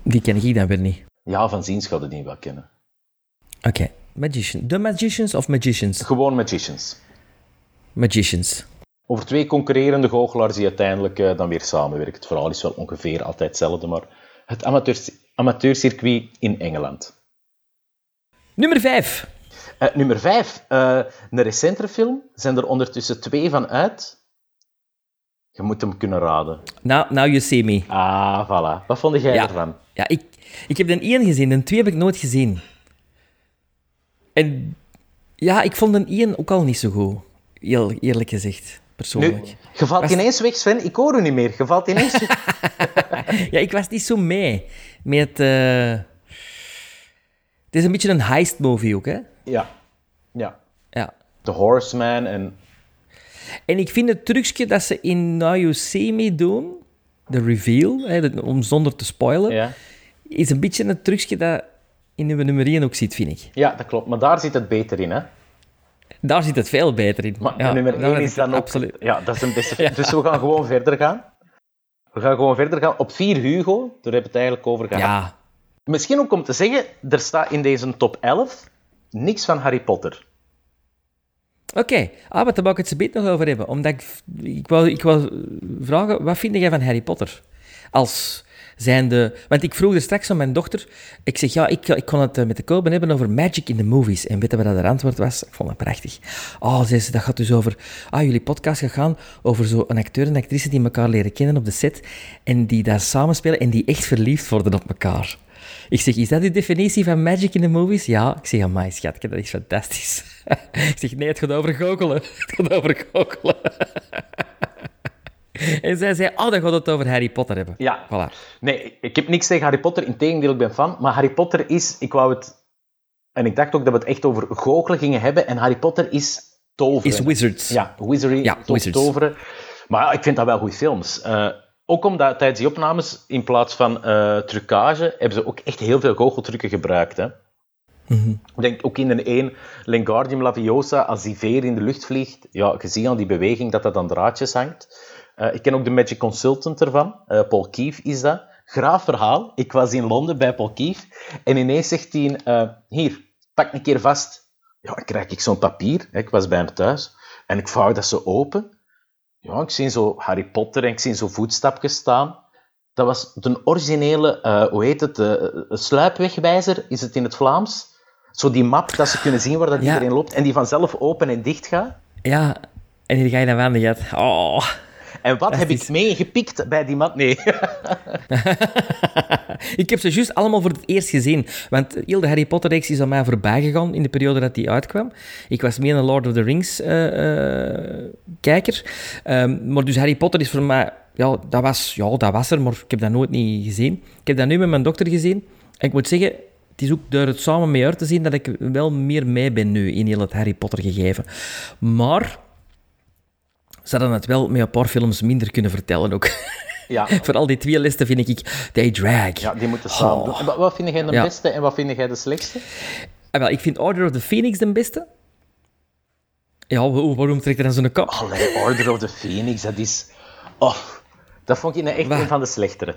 Die ken ik dan weer niet.
Ja, van ziens gaat het niet wel kennen.
Oké, Magician. The Magicians of Magicians?
Gewoon Magicians.
Magicians.
Over twee concurrerende goochelaars die uiteindelijk eh, dan weer samenwerken. Het verhaal is wel ongeveer altijd hetzelfde, maar het amateurs, amateurcircuit in Engeland.
Nummer 5.
Eh, nummer vijf, eh, een recentere film. Zijn er ondertussen twee van uit. Je moet hem kunnen raden.
Now, now You See Me.
Ah, voilà. Wat vond jij
Ja.
ervan?
Ja, ik, ik heb de één gezien, de twee heb ik nooit gezien. En ja, ik vond de één ook al niet zo goed. Heel eerlijk gezegd, persoonlijk.
Nu, je valt
Was-
ineens weg, Sven. Ik hoor u niet meer. Je valt ineens <laughs> weg.
Ja, ik was niet zo mee met... eh, Het is een beetje een heist-movie ook, hè?
ja. Ja.
Ja.
The Horseman en...
En ik vind het trucje dat ze in Now You See Me doen, de reveal, hè, om zonder te spoilen,
Ja.
is een beetje een trucje dat in nummer nummer 1 ook zit, vind ik.
ja, dat klopt. Maar daar zit het beter in, hè.
Daar zit het veel beter in.
Maar
Ja,
nummer
daar
1
heb
is dan ook...
Absoluut.
Ja, dat is een beste... <laughs> Dus we gaan gewoon verder gaan. We gaan gewoon verder gaan. Op 4 Hugo, daar hebben we het eigenlijk over gehad.
Ja,
Misschien ook om te zeggen, er staat in deze top 11 niks van Harry Potter.
oké. Ah, maar daar wou ik het zo beet nog over hebben. Omdat ik, ik, wou, ik wou vragen, wat vind jij van Harry Potter? Als zijnde... Want ik vroeg er straks aan mijn dochter, ik zeg, ja, ik, ik kon het eh, met de Koben hebben over magic in the movies. En weet je wat haar antwoord was? Ik vond dat prachtig. Oh, zei ze, dat gaat dus over... Ah, jullie podcast gaat gaan over zo'n acteur en actrice die elkaar leren kennen op de set en die daar samenspelen en die echt verliefd worden op elkaar. Ik zeg, is dat de definitie van magic in the movies? Ja. Ik zeg, amai, schat, dat is fantastisch. <laughs> ik zeg, nee, het gaat over goochelen. <laughs> Het gaat over goochelen. <laughs> en zij zei, oh, dan gaat het over Harry Potter hebben.
Ja.
Voilà.
Nee, ik heb niks tegen Harry Potter. Integendeel, ik ben fan. Maar Harry Potter is... Ik wou het... En ik dacht ook dat we het echt over goochelen gingen hebben. En Harry Potter is toveren.
Is Wizards.
Ja, wizardry,
Ja, Wizards.
toveren. Maar ja, ik vind dat wel goede films. Eh, ook omdat tijdens die opnames, in plaats van eh, trucage, hebben ze ook echt heel veel goocheltrucken gebruikt. Hè? Ik denk ook in een 1, Lengardium Laviosa, als die veer in de lucht vliegt, ja, je ziet aan die beweging dat dat aan draadjes hangt. Eh, ik ken ook de Magic Consultant ervan, eh, Paul Keefe is dat. Graaf verhaal. Ik was in Londen bij Paul Keefe en ineens zegt hij, hier, pak een keer vast. Ja, dan krijg ik zo'n papier. hè, Ik was bij hem thuis en ik vouw dat zo open. Ja, ik zie zo Harry Potter en ik zie zo voetstapjes staan. Dat was de originele, eh, hoe heet het, sluipwegwijzer, is het in het Vlaams? Zo die map dat ze kunnen zien waar dat
Ja.
iedereen loopt en die vanzelf open en dicht gaat.
Ja, en hier ga je dan de gat. Oh.
En wat heb
is-
ik meegepikt bij die map? Nee. <laughs>
ik heb ze juist allemaal voor het eerst gezien. Want heel de Harry Potter-reeks is aan mij voorbij gegaan in de periode dat die uitkwam. Ik was meer een Lord of the Rings-kijker. Ehm, maar dus Harry Potter is voor mij... Ja dat, was, ja, dat was er, maar ik heb dat nooit niet gezien. Ik heb dat nu met mijn dochter gezien. En ik moet zeggen, het is ook door het samen mee uit te zien dat ik wel meer mee ben nu in heel het Harry Potter gegeven. Maar... Ze hadden het wel met een paar films minder kunnen vertellen ook.
ja. <laughs>
Vooral die twee listen vind ik, they drag.
ja, die moeten samen.
Oh.
Wat, vind jij de
Ja.
beste en wat vind jij de slechtste?
Ah, wel, ik vind Order of the Phoenix de beste. Ja, wa- waarom trekt hij dan zo'n kop?
Allee, Order of the Phoenix, dat is... Oh, dat vond ik nou echt
Waar?
een van de slechtere.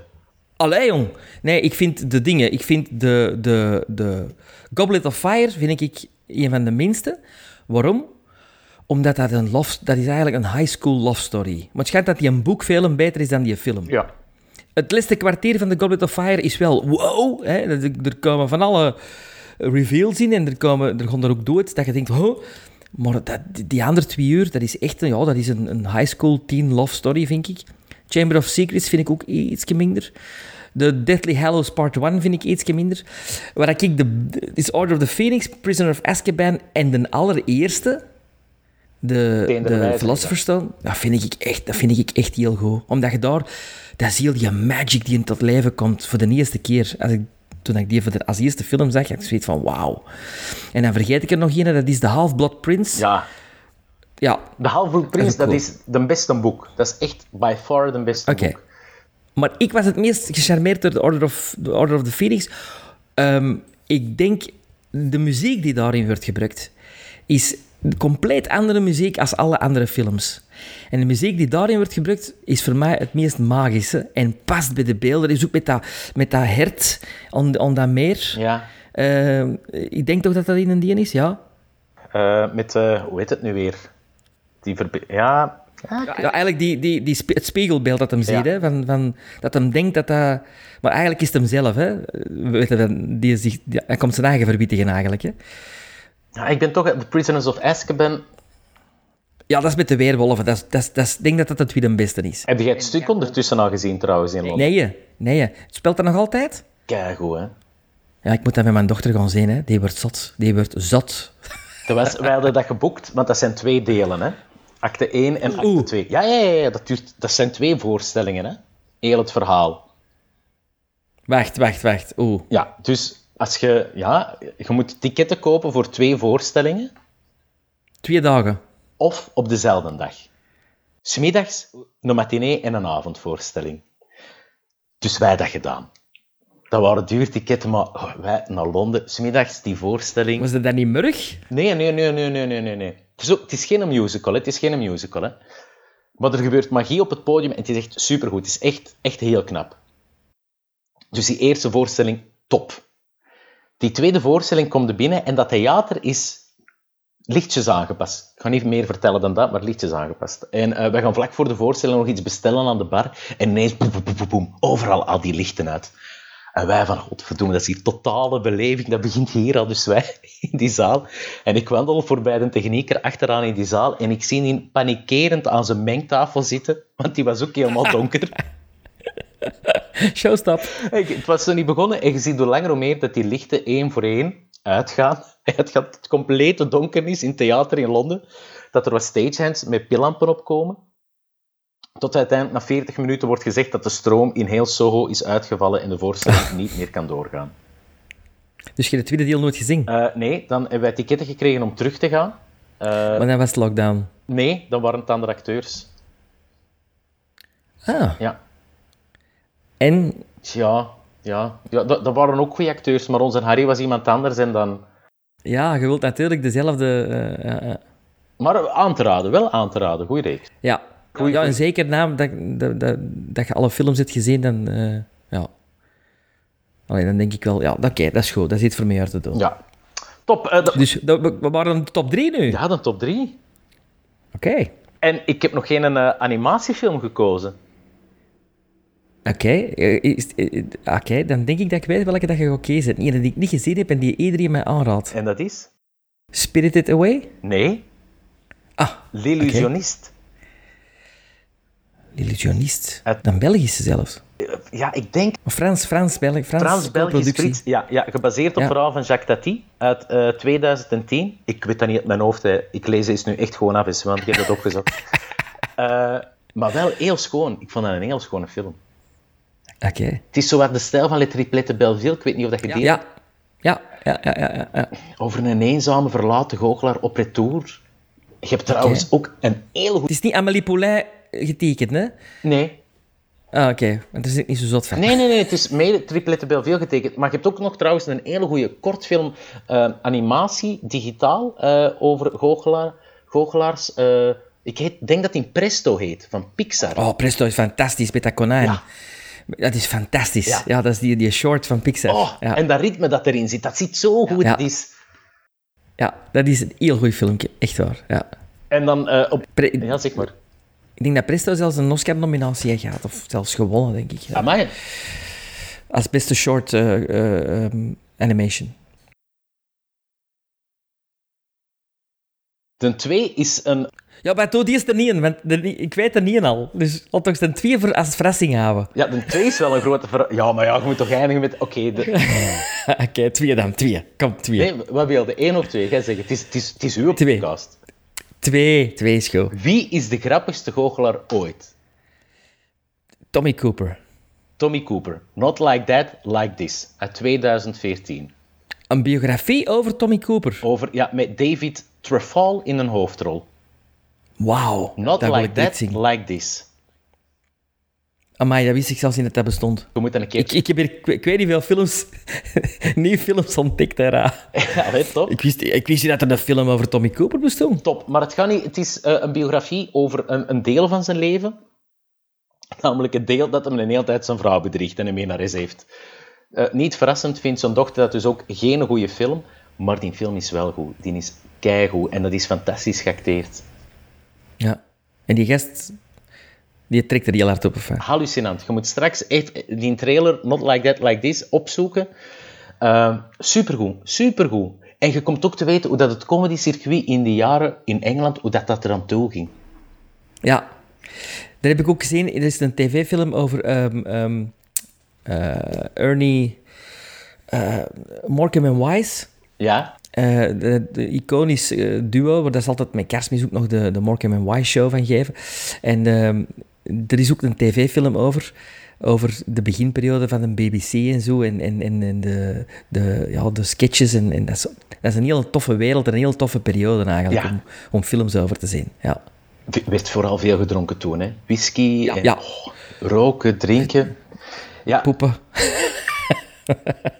Allee, jong. Nee, ik vind de dingen... Ik vind de, de, de Goblet of Fire vind ik een van de minste. Waarom? Omdat dat een love, dat is eigenlijk een high school love story. Maar het schijnt dat die een boek veel beter is dan die film.
Ja.
Het laatste kwartier van The Goblet of Fire is wel wow. Hè? Er, komen van alle reveals in en er, komen, er gaan er ook dood dat je denkt, oh. Maar dat, die andere twee uur, dat is echt een, ja, dat is een, een high school teen love story, vind ik. Chamber of Secrets vind ik ook iets minder. De Deathly Hallows Part 1 vind ik iets minder. Waar ik de, is Order of the Phoenix, Prisoner of Azkaban en de allereerste, de, de
Wijze,
Philosopher's Stone, dat vind, ik echt, dat vind ik echt heel goed. Omdat je daar, dat zie je die magic die in tot leven komt voor de eerste keer. Als ik, toen ik die voor de, als eerste film zag, had ik zoiets van wauw. En dan vergeet ik er nog een, dat is The Half-Blood Prince.
Ja.
Ja,
De Half-Blood Prince,
Dat is
de beste boek. Dat is echt by far de beste boek.
Maar ik was het meest gecharmeerd door The Order of, the Order of the Phoenix. Ehm, ik denk, de muziek die daarin wordt gebruikt, is compleet andere muziek als alle andere films. En de muziek die daarin wordt gebruikt, is voor mij het meest magische en past bij de beelden. Is ook met dat, met dat hert aan, aan dat meer.
Ja.
Ehm, ik denk toch dat dat in een dien is, ja?
Eh, met, eh, hoe heet het nu weer? Die verbe- ja,
Ja, eigenlijk die, die, die spe- het spiegelbeeld dat hem ziet,
Ja.
hè, van, van, dat hem denkt dat dat... Maar eigenlijk is het hem zelf, hè. We weten dat die zich, die- hij komt zijn eigen verbietigen eigenlijk, hè.
Ja, ik ben toch The Prisoners of Azkaban.
Ja, dat is met de weerwolven. Dat is, dat is, dat is, ik denk dat dat het tweede beste is.
Heb jij het stuk ondertussen al gezien trouwens in Londen?
Nee, nee. Het speelt dat nog altijd?
Keigoed, hè?
Ja, ik moet dat met mijn dochter gaan zien, hè. Die wordt zot. Die wordt zot.
Dat was, wij hadden dat geboekt, want dat zijn twee delen, hè? Acte 1 en acte
Oeh.
2. Ja, ja, ja, ja, dat, duurt, dat zijn twee voorstellingen, hè? Heel het verhaal.
Wacht, wacht, wacht. Oeh.
Ja, dus als je, ja, je moet ticketten kopen voor twee voorstellingen
Twee dagen.
of op dezelfde dag. Smiddags een matinee en een avondvoorstelling. Dus wij dat gedaan. Dat waren duurticketten, maar oh, wij naar Londen, smiddags die voorstelling.
Was dat dan niet murg?
Nee, nee, nee, nee, nee, nee, nee. nee. Het, is ook, het is geen musical, hè. het is geen musical. Hè. Maar er gebeurt magie op het podium en het is echt supergoed. Het is echt, echt heel knap. Dus die eerste voorstelling, top. Die tweede voorstelling komt er binnen en dat theater is lichtjes aangepast. Ik ga niet meer vertellen dan dat, maar lichtjes aangepast. En eh wij gaan vlak voor de voorstelling nog iets bestellen aan de bar en ineens boem, boem, boem, boem, overal al die lichten uit. En wij van, godverdomme, dat is hier totale beleving. Dat begint hier al, dus wij <laughs> in die zaal. En ik wandel voorbij de technieker achteraan in die zaal en ik zie die panikerend aan zijn mengtafel zitten, want die was ook helemaal donker. <laughs> <laughs>
Showstop.
Het was zo niet begonnen en je ziet hoe langer hoe meer dat die lichten één voor één uitgaan. <laughs> Het gaat het complete donkernis in het theater in Londen. Dat er wat stagehands met pillampen opkomen. Tot uiteindelijk na 40 minuten wordt gezegd dat de stroom in heel Soho is uitgevallen en de voorstelling <laughs> niet meer kan doorgaan.
Dus je hebt het tweede deel nooit gezien?
Eh, nee, dan hebben wij ticketten gekregen om terug te gaan. Eh,
Maar dan was het lockdown.
nee, dan waren het andere acteurs.
Ah.
Ja,
En
ja, ja. ja dat, dat waren ook goede acteurs, maar onze Harry was iemand anders en dan...
ja, je wilt natuurlijk dezelfde... eh, ja, ja.
Maar aan te raden, wel aan te raden. Goeie reeks.
Ja,
Goeie-
ja en zeker na dat, dat, dat, dat je alle films hebt gezien, dan... eh, ja. Allee, dan denk ik wel... Ja, oké, dat is goed. Dat iets voor mij uit te doen.
Ja. Top. eh,
Dus we, waren de top 3 nu.
Ja, dan top 3.
Oké.
En ik heb nog geen eh, animatiefilm gekozen.
Oké, eh, is- eh, oké, dan denk ik dat ik weet welke dat je gaat kiezen. Eén die ik niet gezien heb en die iedereen mij aanraadt.
En dat is?
Spirited Away?
Nee,
Ah,
L'illusionist.
Illusionist.
Het-
Dan Belgische zelfs.
Ja, ik denk
Of Frans, Frans, Belgisch, Frans, productie.
Frits. Ja, ja, gebaseerd op
Ja.
verhaal van Jacques Tati uit eh, 2010. Ik weet dat niet uit mijn hoofd. Hè. Ik lees deze nu echt gewoon af, eens, want ik heb dat opgezocht. <laughs> Eh, maar wel heel schoon. Ik vond dat een heel schone film.
Oké.
Het is zo wat de stijl van Le Triplette Belleville. Ik weet niet of dat je die...
Ja. Ja, ja, ja, ja, ja, ja.
Over een eenzame verlaten goochelaar op retour. Je hebt trouwens ook een heel goed...
Het is niet Amélie Poulain getekend, hè?
Nee,
Ah, oké. Want daar zit ik niet zo zot van.
Nee, nee, nee, het is mede Triplette Belleville getekend. Maar je hebt ook nog trouwens een hele goede kortfilm eh, animatie, digitaal, eh, over goochelaar, goochelaars. eh, ik heet, denk dat die Presto heet, van Pixar.
Oh, Presto is fantastisch met dat konijn.
Ja.
Dat is fantastisch. Ja,
Ja.
dat is die, die short van Pixar.
Oh,
ja.
En dat ritme dat erin zit, dat zit zo goed.
Ja.
Is,
Ja, dat is een heel goed filmpje. Echt waar, ja.
En dan eh, op...
Pre-
Ja, zeg maar.
Ik denk dat Presto zelfs een Oscar-nominatie heeft gehad. Of zelfs gewonnen, denk ik.
Amai.
Als beste short eh, eh, ehm, animation.
De 2 is een...
Ja, maar doe die is er niet in, want de, ik weet er niet in al. Dus laat toch zijn twee voor, als verrassing houden.
Ja, de 2 is wel een grote ver... Ja, maar ja, je moet toch eindigen met... Oké, de... <laughs>
Oké, twee dan, twee. Kom, twee.
Nee, wat wil je? 1 of 2? Jij zegt, het is, het is, het is uw
Twee.
podcast.
Twee, twee is goed.
Wie is de grappigste goochelaar ooit?
Tommy Cooper.
Tommy Cooper. Not Like That, Like This. Uit 2014.
Een biografie over Tommy Cooper.
Over, ja, met David Trefall in een hoofdrol.
Wauw.
Not
dat
Like That. Like This.
Amai, dat wist ik zelfs niet dat dat bestond.
Je moet dan een keer...
Ik, ik heb hier, ik, weet niet veel films, <laughs> nieuwe films ontdekt daar.
Ja, weet top.
Ik wist, ik wist niet dat er een film over Tommy Cooper bestond.
Top. Maar het, gaat niet, het is eh, een biografie over een, een deel van zijn leven. Namelijk het deel dat hem een hele tijd zijn vrouw bedriegt en hem mee naar huis heeft. Eh, niet verrassend vindt zijn dochter dat dus ook geen goede film. Maar die film is wel goed. Die is keigoed en dat is fantastisch geacteerd.
Ja. En die gast, die trekt er heel hard op. Hè?
Hallucinant. Je moet straks echt die trailer, Not Like That, Like This, opzoeken. Eh, supergoed. Supergoed. En je komt ook te weten hoe dat het comedy-circuit in die jaren in Engeland, hoe dat, dat er aan toe ging.
Ja. Dat heb ik ook gezien. Er is een tv-film over ehm, ehm, eh, Ernie Morecambe en Wise.
Ja?
Eh, de, de iconisch eh, duo, waar dat is altijd met kerstmis ook nog de, de Morecambe en Wise show van geven. En ehm, er is ook een tv-film over, over de beginperiode van de BBC en zo, en, en, en, en de, de, ja, de sketches. En, en dat, is, dat is een heel toffe wereld en een heel toffe periode eigenlijk,
Ja.
om, om films over te zien. Ja.
Er werd vooral veel gedronken toen, hè. Whisky, en,
Ja.
oh, roken, drinken. Ja,
Poepen.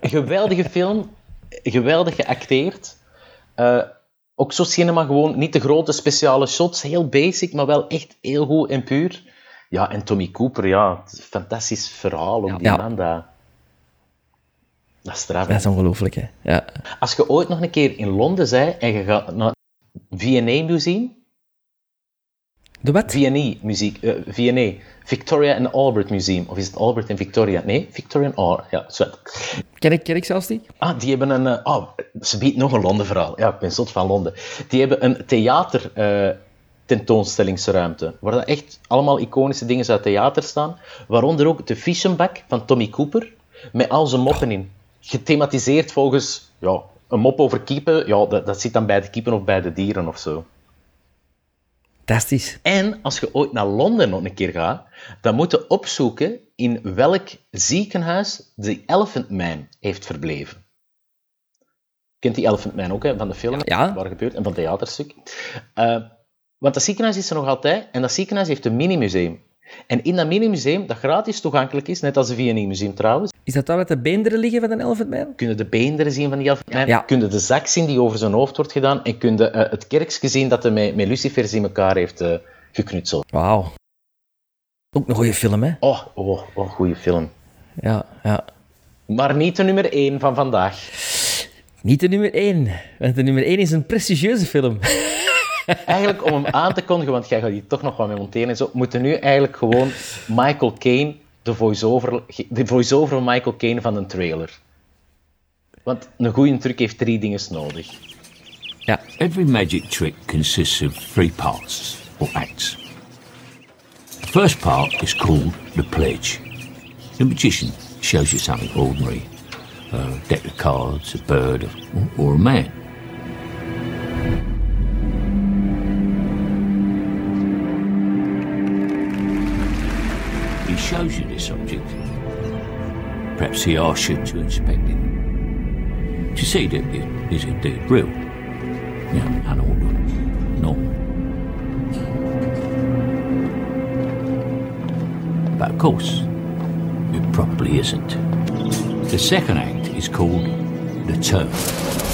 geweldige film. Geweldig geacteerd. Eh, ook zo cinema gewoon, niet de grote speciale shots. Heel basic, maar wel echt heel goed en puur. Ja, en Tommy Cooper, ja. fantastisch verhaal. Die
Ja.
man, dat... Dat is straf.
Dat is ongelooflijk, hè. Ja.
Als je ooit nog een keer in Londen bent en je gaat naar het V&A Museum...
De wat?
V&A muziek, V&A, Victoria and Albert Museum. Of is het Albert en Victoria? Nee, Victoria and Albert. Ja, zwart.
Ken ik, ken ik zelfs niet?
Ah, die hebben een... eh, oh, ze biedt nog een Londen verhaal. Ja, ik ben zot van Londen. Die hebben een theater eh, tentoonstellingsruimte, waar dat echt allemaal iconische dingen uit theater staan, waaronder ook de Fischenbak van Tommy Cooper, met al zijn moppen in. Gethematiseerd volgens ja, een mop over kiepen, ja, dat, dat zit dan bij de kiepen of bij de dieren of zo.
Fantastisch.
En als je ooit naar Londen nog een keer gaat, dan moet je opzoeken in welk ziekenhuis de Elephant Man heeft verbleven. Kent die Elephant Man ook, hè, van de film,
Ja.
waar gebeurt, en van het theaterstuk. Eh, want dat ziekenhuis is er nog altijd, en dat ziekenhuis heeft een mini-museum. En in dat mini-museum, dat gratis toegankelijk is, net als een VNI-museum trouwens,
Is dat daar met de beenderen liggen van een Elephant Man?
kun je de beenderen zien van die Man,
Ja.
kun je de zak zien die over zijn hoofd wordt gedaan, en kun je eh, het kerkje zien dat hij met, met lucifers in elkaar heeft eh, geknutseld.
Wauw. Ook een goede film, hè?
Oh, oh, oh, goede film.
Ja, ja.
Maar niet de nummer 1 van vandaag.
Niet de nummer 1. Want de nummer 1 is een prestigieuze film. <laughs>
Eigenlijk om hem aan te kondigen, want jij gaat hier toch nog wat mee monteren en zo, moeten nu eigenlijk gewoon Michael Caine, de voice-over, de voice-over van Michael Caine van een trailer. Want een goede truc heeft drie dingen nodig.
Ja.
Every magic trick consists of three parts, or acts. The first part is called the pledge. The magician shows you something ordinary a deck of cards, a bird, or a man. He shows you this object. Perhaps he asks you to inspect it. To see that it is indeed real. Yeah. Normal. But of course, it probably isn't. The second act is called the turn.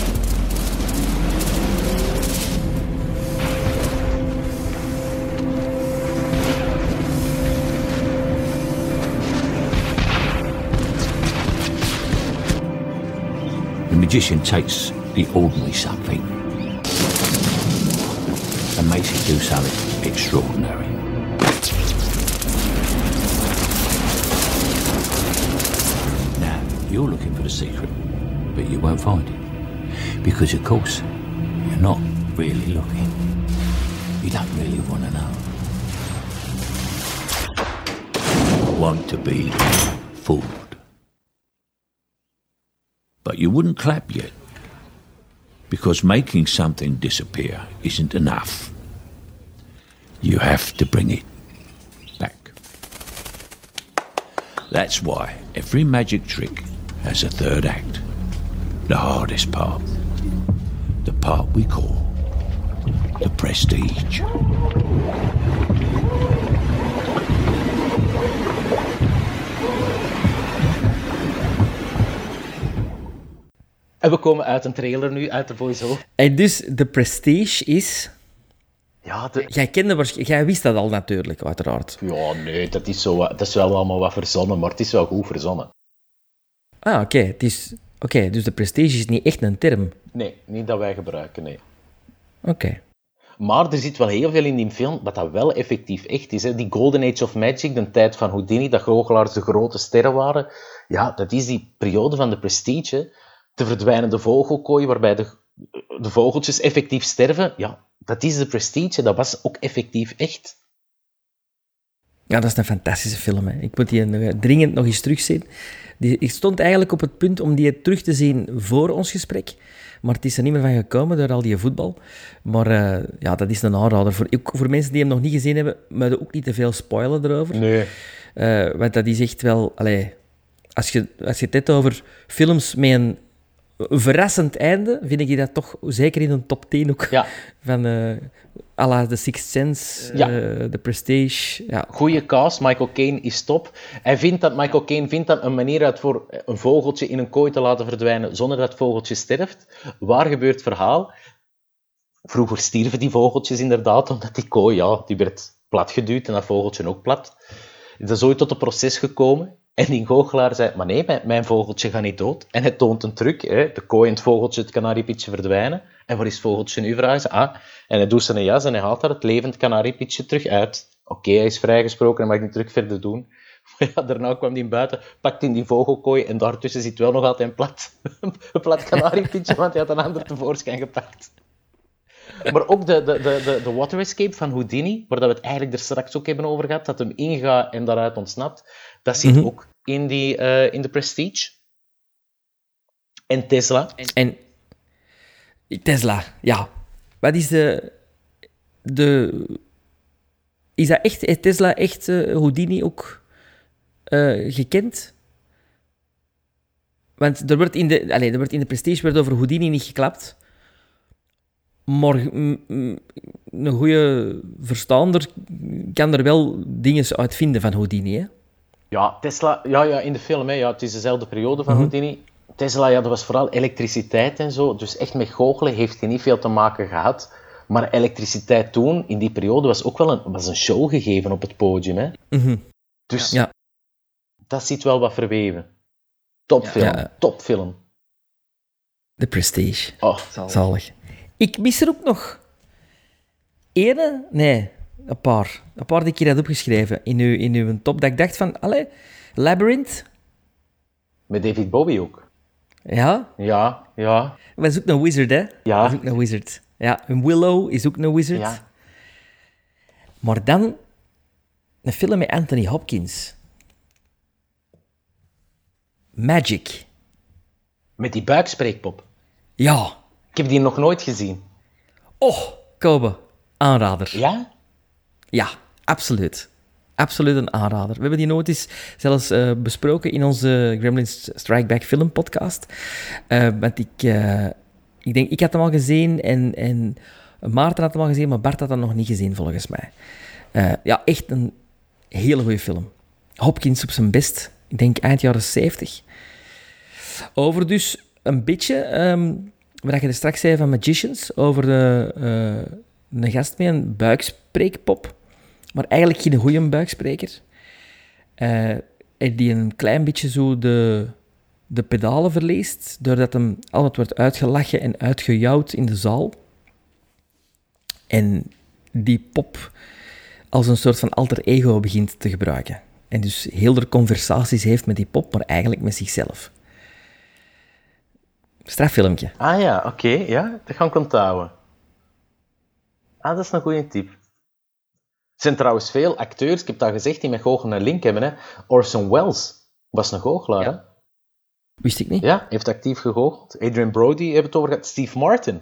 The magician takes the ordinary something and makes it do something extraordinary. Now, you're looking for the secret, but you won't find it. Because, of course, you're not really looking. You don't really want to know. Want to be fooled. But you wouldn't clap yet. Because making something disappear isn't enough. You have to bring it back. That's why every magic trick has a third act. The hardest part. The part we call the prestige.
En we komen uit een trailer nu, uit de voice-over.
En dus de Prestige is...
Ja, de...
Jij kende Jij wist dat al natuurlijk, uiteraard.
ja, nee, dat is, zo, dat is wel allemaal wat verzonnen, maar het is wel goed verzonnen.
Ah, oké. Het is... Oké, dus de Prestige is niet echt een term.
Nee, niet dat wij gebruiken, nee.
Oké.
Maar er zit wel heel veel in die film, wat dat wel effectief echt is. Hè. Die Golden Age of Magic, de tijd van Houdini, dat goochelaars de grote sterren waren. Ja, dat is die periode van de prestige. De verdwijnende vogelkooi, waarbij de, de vogeltjes effectief sterven. Ja, dat is de prestige. Dat was ook effectief echt.
Ja, dat is een fantastische film. Hè. Ik moet die dringend nog eens terugzien. Die, ik stond eigenlijk op het punt om die terug te zien voor ons gesprek. Maar het is er niet meer van gekomen door al die voetbal. Maar eh, ja, dat is een aanrader. Voor, ook voor mensen die hem nog niet gezien hebben, maar ook niet te veel spoilen erover.
Nee.
Eh, want dat is echt wel... Allee, als, je, als je het hebt over films met een verrassend einde, vind ik dat toch zeker in een top 10 ook.
Ja,
Van eh à la The Sixth Sense,
Ja.
eh, The Prestige. Ja,
goede cast. Michael Caine is top. Hij vindt dat, Michael Caine vindt dat een manier uit voor een vogeltje in een kooi te laten verdwijnen zonder dat het vogeltje sterft. Waar gebeurt het verhaal? Vroeger stierven die vogeltjes inderdaad, omdat die kooi, ja, die werd platgeduwd en dat vogeltje ook plat. Het is ooit tot een proces gekomen. En die goochelaar zei, maar nee, mijn, vogeltje gaat niet dood. En hij toont een truc. Hè. De kooi en het vogeltje, het kanariepietje verdwijnen. En waar is het vogeltje nu, vragen ze. Ah, en hij doet zijn jas en hij haalt daar het levend kanariepietje terug uit. Oké, hij is vrijgesproken en mag niet terug verder doen. <laughs> Maar ja, daarna kwam hij buiten, pakt in die vogelkooi en daartussen zit wel nog altijd een plat, <laughs> een plat kanariepietje, want hij had een ander tevoorschijn gepakt. Maar ook de, de, de, de, water escape van Houdini, waar we het eigenlijk er straks ook hebben over gehad, dat hem ingaat en daaruit ontsnapt, dat zit ook in, die, eh, in de Prestige. En Tesla.
En Tesla, ja. Wat is de... de is dat echt, heeft Tesla echt eh, Houdini ook eh, gekend? Want er wordt in de, allez, er wordt in de Prestige werd over Houdini niet geklapt. Maar een goede verstaander kan er wel dingen uitvinden van Houdini. Hè?
Ja, Tesla, ja, ja, in de film, hè, ja, het is dezelfde periode van Houdini. Tesla, ja, dat was vooral elektriciteit en zo. Dus echt met goochelen heeft hij niet veel te maken gehad. Maar elektriciteit toen, in die periode, was ook wel een, was een show gegeven op het podium. Hè. Dus
Ja.
dat zit wel wat verweven. Topfilm,
Ja.
topfilm.
De Prestige.
Oh,
Zalig. Ik mis er ook nog ene, nee, een paar. Een paar die ik hier had opgeschreven in uw, in uw top. Dat ik dacht van, allee, Labyrinth,
met David Bowie ook.
ja,
Ja, ja,
dat is ook een wizard, hè?
Ja.
Dat is ook een wizard. Ja, een Willow is ook een wizard.
ja.
Maar dan een film met Anthony Hopkins. Magic.
Met die buikspreekpop.
Ja.
Ik heb die nog nooit gezien.
Oh, Kobe. Aanrader.
Ja?
Ja, absoluut. Absoluut een aanrader. We hebben die nooit zelfs eh, besproken in onze Gremlins Strike Back film podcast. Eh, want ik, eh, ik denk, ik had hem al gezien en, en Maarten had hem al gezien, maar Bart had hem nog niet gezien volgens mij. Ja, echt een hele goede film. Hopkins op zijn best. Ik denk eind jaren 70. Over dus een beetje, ehm wat je er straks zei van Magicians, over de, een gast met een buikspreekpop, maar eigenlijk geen goede buikspreker. En die een klein beetje zo de, de pedalen verleest, doordat hem altijd wordt uitgelachen en uitgejouwd in de zaal. En die pop als een soort van alter ego begint te gebruiken. En dus heel de conversaties heeft met die pop, maar eigenlijk met zichzelf. Straffilmpje.
Ah ja, oké, ja, dat ga ik onthouden. Ah, dat is een goede tip. Er zijn trouwens veel acteurs, ik heb dat gezegd, die met goochelen een link hebben. Hè. Orson Welles was een goochelaar, hè?
Wist ik niet.
Ja, heeft actief gegoocheld. Adrian Brody heeft het over gehad. Steve Martin.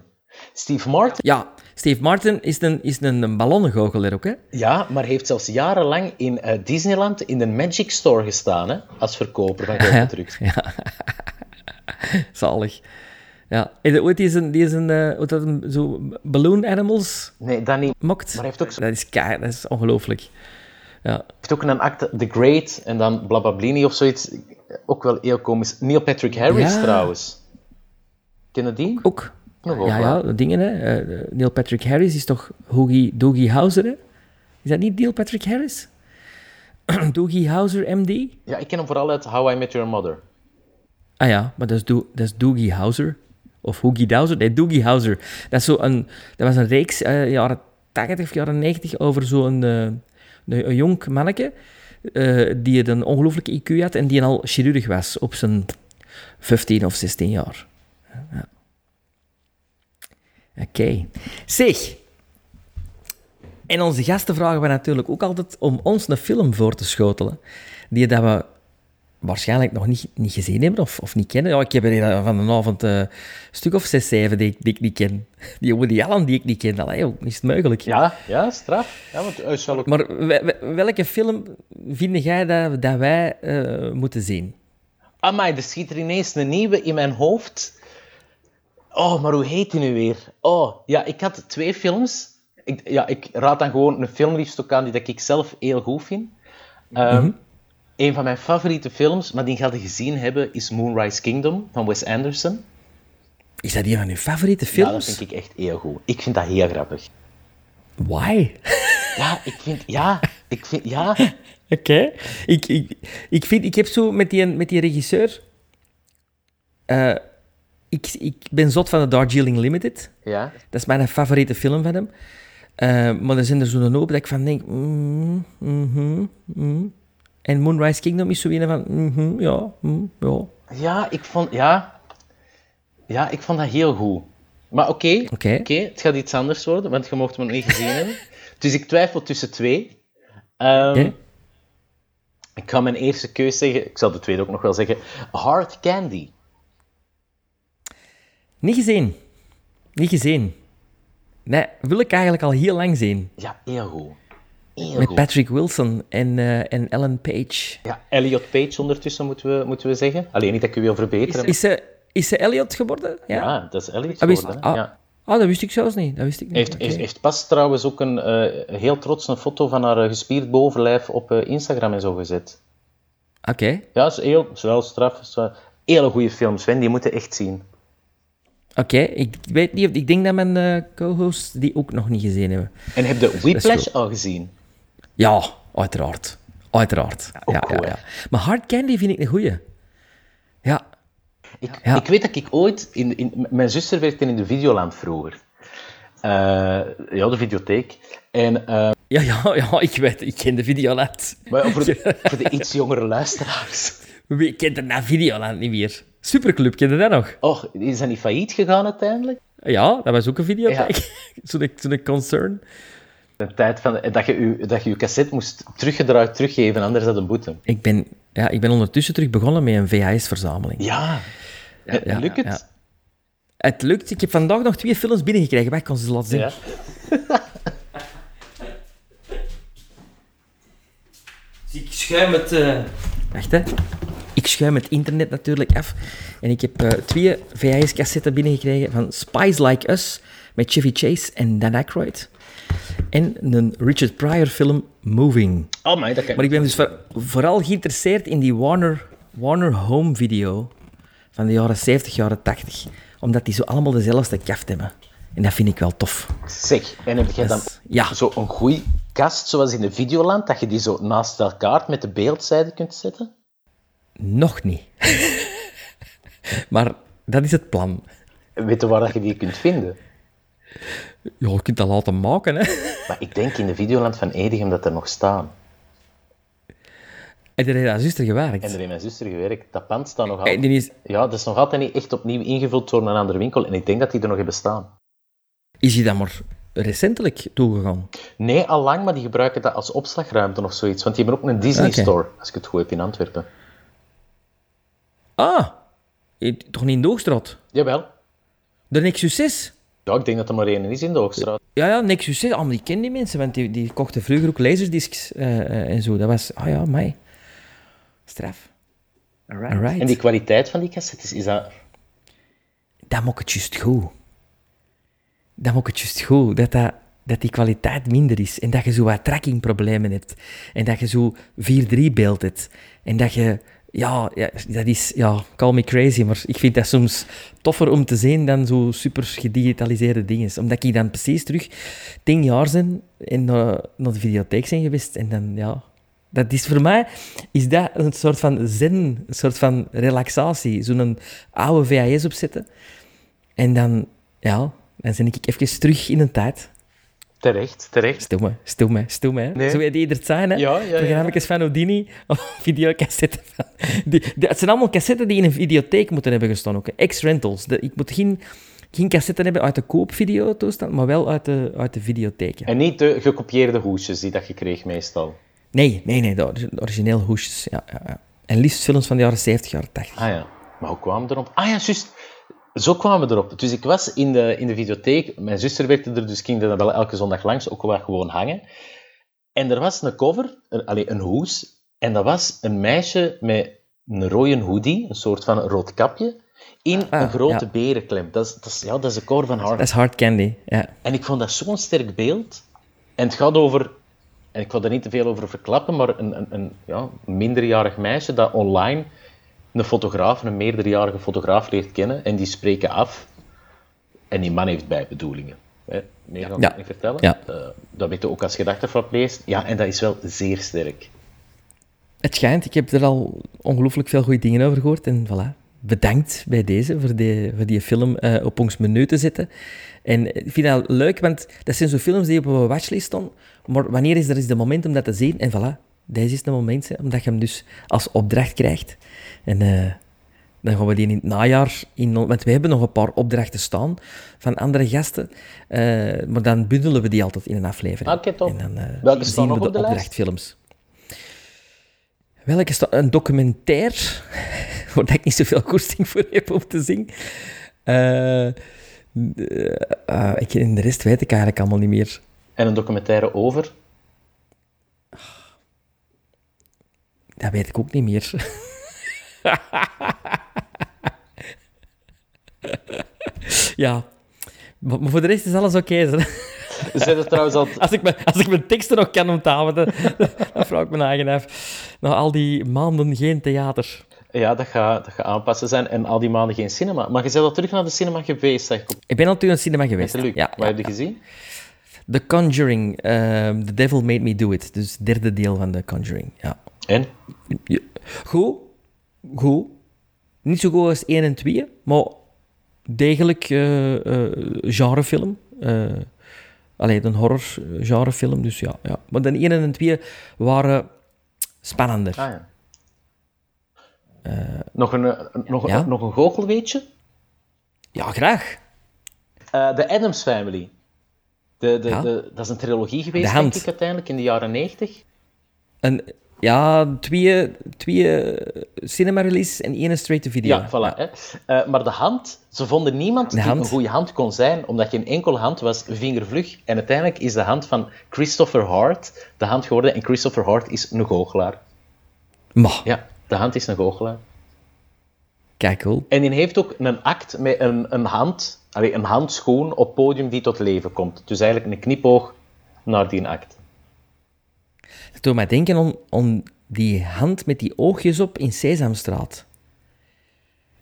Steve Martin,
Ja, Steve Martin is een, is een, een ballonnengoochelaar ook, hè?
ja, maar heeft zelfs jarenlang in eh, Disneyland in de Magic Store gestaan, hè, als verkoper van <laughs> goocheltrucs. <laughs>
Zalig. Ja. Je ooit die is een, die is een, eh, hoe dat een zo balloon animals
Nee, dat niet.
mokt?
Maar hij heeft ook zo-
Dat is kei, dat is ongelooflijk. Ja.
heeft ook een acte, The Great, en dan Blabablini of zoiets. Ook wel heel komisch. Neil Patrick Harris
Ja.
trouwens. Ken je die?
Ook.
Nog wel
Ja, ja, dingen, hè. Eh, Neil Patrick Harris is toch Hoogie, Doogie Howser, hè? Is dat niet Neil Patrick Harris? <clears throat> Doogie Howser, MD?
Ja, ik ken hem vooral uit How I Met Your Mother.
Ah ja, maar dat is, Do dat is Doogie Howser. Of Hoogie Dowser? Nee, Doogie Howser. Dat, dat was een reeks, eh, jaren 80 of jaren 90, over zo'n eh, een, een jong manneke eh, die een ongelooflijke IQ had en die al chirurg was op zijn 15 of 16 jaar. Ja. Oké. Zeg. En onze gasten vragen we natuurlijk ook altijd om ons een film voor te schotelen, die dat we waarschijnlijk nog niet, niet gezien hebben of, of niet kennen. Ja, ik heb er van de avond eh, een stuk of zes, zeven die, ik- die ik niet ken. <laughs> Die Woody Allen die ik niet ken. Allee, hoe is het mogelijk?
Ja, ja, straf. Ja, want hij zal.
Maar we- we- welke film vind jij dat, dat wij eh, moeten zien?
Amai, er schiet er ineens een nieuwe in mijn hoofd. Oh, maar hoe heet die nu weer? Oh, ja, ik had twee films. Ik, ja, ik raad dan gewoon een film liefst ook aan die dat ik zelf heel goed vind. Ehm, Een van mijn favoriete films, maar die ga je gezien hebben, is Moonrise Kingdom van Wes Anderson.
Is dat een van uw favoriete
Ja,
films?
dat vind ik echt heel goed. Ik vind dat heel grappig.
Why?
Ja, ik vind... Ja, ik vind... Ja... <laughs>
Oké. Ik, ik, ik, vind, ik heb zo met die, met die regisseur... eh, ik, ik ben zot van de Darjeeling Limited.
Ja.
Dat is mijn favoriete film van hem. Eh, maar er zijn er zo'n hoop dat ik van denk... mm, mm. En Moonrise Kingdom is zo een van... mhm, ja, mm, ja.
Ja, ik vond... Ja... Ja, ik vond dat heel goed. Maar oké,
Oké.
oké, het gaat iets anders worden, want je mocht me nog niet gezien hebben. <laughs> Dus ik twijfel tussen twee. Ehm. Ik ga mijn eerste keus zeggen, ik zal de tweede ook nog wel zeggen. Hard Candy.
Niet gezien. Niet gezien. Nee, wil ik eigenlijk al heel lang zien.
Ja, heel goed.
Met. Patrick Wilson en, eh, en Ellen Page.
Ja, Elliot Page ondertussen, moeten we, moeten we zeggen. Alleen niet dat ik u wil verbeteren.
Is ze, is ze Elliot geworden? Ja.
Ja, dat is Elliot
Ah,
geworden.
ah,
ja.
ah, dat wist ik zelfs niet. Dat wist ik niet.
Heeft,
Oké.
heeft, heeft pas trouwens ook een eh, heel trots een foto van haar eh, gespierd bovenlijf op Instagram en zo gezet.
Oké.
Ja, is heel, is wel straf. Is wel, hele goede films, Sven, die moeten echt zien.
Oké, ik weet niet of... Ik denk dat mijn co-hosts die ook nog niet gezien hebben.
En heb je Whiplash al gezien?
Ja, uiteraard. Uiteraard. Ja, ja,
goed, hè?
ja. Maar Hard Candy vind ik een goeie. Ja.
Ik,
Ja.
ik weet dat ik ooit... In, in, mijn zuster werkte in de Videoland vroeger. Eh, ja, de videotheek. En, eh,
Ja, ja, ja, ik weet, ik ken de Videoland.
maar voor, de, <laughs> voor de iets jongere luisteraars...
Wie kent er na Videoland niet meer? Superclub, ken je dat nog?
Oh, is dat niet failliet gegaan uiteindelijk?
Ja, dat was ook een videotheek. <laughs> Zo'n zo'n concern.
De tijd van, dat, je je, dat je je cassette moest teruggedraaid teruggeven, anders had een boete.
Ik ben, ja, ik ben ondertussen terug begonnen met een VHS-verzameling.
Ja.
ja,
Lukt het?
ja. Het lukt. Ik heb vandaag nog twee films binnengekregen. Wacht, ik kan ze laten zien.
Ja. <laughs>
Dus ik schuim het... eh, Wacht, hè. Ik schuim het internet natuurlijk af. En ik heb eh, twee VHS-cassetten binnengekregen van Spies Like Us met Chevy Chase en Dan Aykroyd. En een Richard Pryor film Moving.
Oh, maar dat kan
Maar ik ben dus voor- vooral geïnteresseerd in die Warner, Warner Home video van de jaren 70, jaren 80. Omdat die zo allemaal dezelfde kaft hebben. En dat vind ik wel tof.
Zeg, en heb jij dan
is- ja.
zo'n goede kast, zoals in de Videoland, dat je die zo naast elkaar met de beeldzijde kunt zetten?
Nog niet. <laughs> maar dat is het plan.
Weet je waar dat je die kunt vinden?
Ja, je kunt dat laten maken, hè.
Maar ik denk in de Videoland van Edegem dat er nog staan.
En daar heeft haar zuster gewerkt.
En er heeft mijn zuster gewerkt. Dat pand staat nog
En
altijd...
die is,
Ja, dat is nog altijd niet echt opnieuw ingevuld door een andere winkel. En ik denk dat die er nog hebben staan.
is hij dan maar recentelijk toegegaan?
Nee, al lang, maar die gebruiken dat als opslagruimte of zoiets. Want die hebben ook een Disney. Store, als ik het goed heb, in Antwerpen.
Ah, eh, toch niet in de Hoogstraat?
Jawel.
De Nexus 6?
Ja, ik denk dat er maar één is in de Hoogstraat.
Ja, ja, Nexus 6. Ah, maar die kennen die mensen, want die, die kochten vroeger ook laserdiscs eh, eh, en zo. Dat was, ah ja, mij. Straf. Alright.
En die kwaliteit van die cassettes, is dat...
Dat maakt het juist goed. Dat maakt het juist goed. Dat, dat, dat die kwaliteit minder is. En dat je zo wat trackingproblemen hebt. En dat je zo 4-3 beeld hebt. En dat je... Ja, ja, dat is... Ja, call me crazy, maar ik vind dat soms toffer om te zien dan zo super gedigitaliseerde dingen. Omdat ik dan precies terug tien jaar ben en naar, de videotheek zijn geweest. En dan, ja... Dat is voor mij is dat een soort van zen, een soort van relaxatie. Zo'n oude VHS opzetten. En dan, ja, dan ben ik even terug in de tijd.
Terecht, terecht.
Stil me, stil me, stil me. hè.
Nee.
Zo die er zijn, hè.
Ja, ja, ja.
Programma's van Houdini, of <laughs> videocassetten van... Die, die- het zijn allemaal cassetten die in een videotheek moeten hebben gestaan ook. Ex-rentals. Ik moet geen, geen cassetten hebben uit de koopvideotoestand, maar wel uit de, uit de videotheek.
En niet de gekopieerde hoesjes die dat je kreeg meestal.
Nee, nee, nee, de ori- origineel hoesjes. Ja, ja, ja. En liefst films van de jaren 70, jaren 80.
Ah ja. Maar hoe kwamen we erop? Ah ja, juist. Zo kwamen we erop. Dus ik was in de, in de videotheek. Mijn zuster werkte er, dus ging er wel elke zondag langs, ook wel gewoon hangen. En er was een cover, een, allee, een hoes. En dat was een meisje met een rode hoodie, een soort van rood kapje, in
Ah,
een grote
ja.
berenklem. Dat is, dat, is, ja, dat is de cover van Hard
Dat is hard candy, ja.
En ik vond dat zo'n sterk beeld. En het gaat over, en ik wil er niet te veel over verklappen, maar een, een, een, ja, een minderjarig meisje dat online een fotograaf, een meerderjarige fotograaf leert kennen. En die spreken af. En die man heeft bijbedoelingen. Hè? Meer ik
Ja.
niet vertellen.
Ja.
Eh, dat weet je ook als ervan leest. Ja, en dat is wel zeer sterk.
Het schijnt, ik heb er al ongelooflijk veel goede dingen over gehoord. En voilà, bedankt bij deze voor die, voor die film eh, op ons menu te zetten. En ik vind dat leuk, want dat zijn zo films die op een watchlist staan. Maar wanneer is er eens de moment om dat te zien? En voilà, deze is de moment, hè, omdat je hem dus als opdracht krijgt. En eh, dan gaan we die in het najaar... In, want we hebben nog een paar opdrachten staan van andere gasten. eh, maar dan bundelen we die altijd in een aflevering.
Oké, top.
En dan eh,
Welke staan
zien we de
op de lijst?
opdrachtfilms. Welke sta- Een documentair, <laughs> waar ik niet zoveel koersting voor heb om te zien. Eh, eh, eh, ik, en de rest weet ik eigenlijk allemaal niet meer.
En een documentaire over.
Dat weet ik ook niet meer. <laughs> ja. Maar maar voor de rest is alles oké.
Zijn er trouwens al...
als, ik mijn, als ik mijn teksten nog kan onthouden, dan, dan vraag ik me eigen af. Na al die maanden geen theater.
Ja, dat gaat, dat gaat aanpassen zijn. En al die maanden geen cinema. Maar je bent al terug naar de cinema geweest, zeg ik
Ik ben al toen in het cinema geweest. Ja,
Wat heb je
ja.
gezien?
The Conjuring. ehm, The Devil Made Me Do It. Dus het derde deel van The Conjuring. Ja.
En?
Ja. Goed. Goed. Niet zo goed als 1 en 2, maar degelijk eh, eh, genrefilm. Eh Alleen een horror genrefilm, dus ja, ja. Maar de 1 en 2 waren spannender.
Ah ja. nog, een, nog,
ja?
nog een goochelweetje?
Ja, graag.
Eh, De Addams Family. De, de,
Ja.
de, dat is een trilogie geweest,
De
denk ik, uiteindelijk, in de jaren 90.
Een, ja, twee, twee cinema-releases en één straight-to-video.
Ja, voilà. Hè. Eh, maar de hand, ze vonden niemand die
hand.
een goede hand kon zijn, omdat geen enkele hand was vingervlug. En uiteindelijk is de hand van Christopher Hart de hand geworden. En Christopher Hart is een goochelaar.
Maar,
Ja, de hand is een goochelaar.
kijk cool.
En die heeft ook een act met een, een hand, allee, een handschoen op podium die tot leven komt. Dus eigenlijk een knipoog naar die act.
Doet mij denken aan, aan die hand met die oogjes op in Sesamstraat.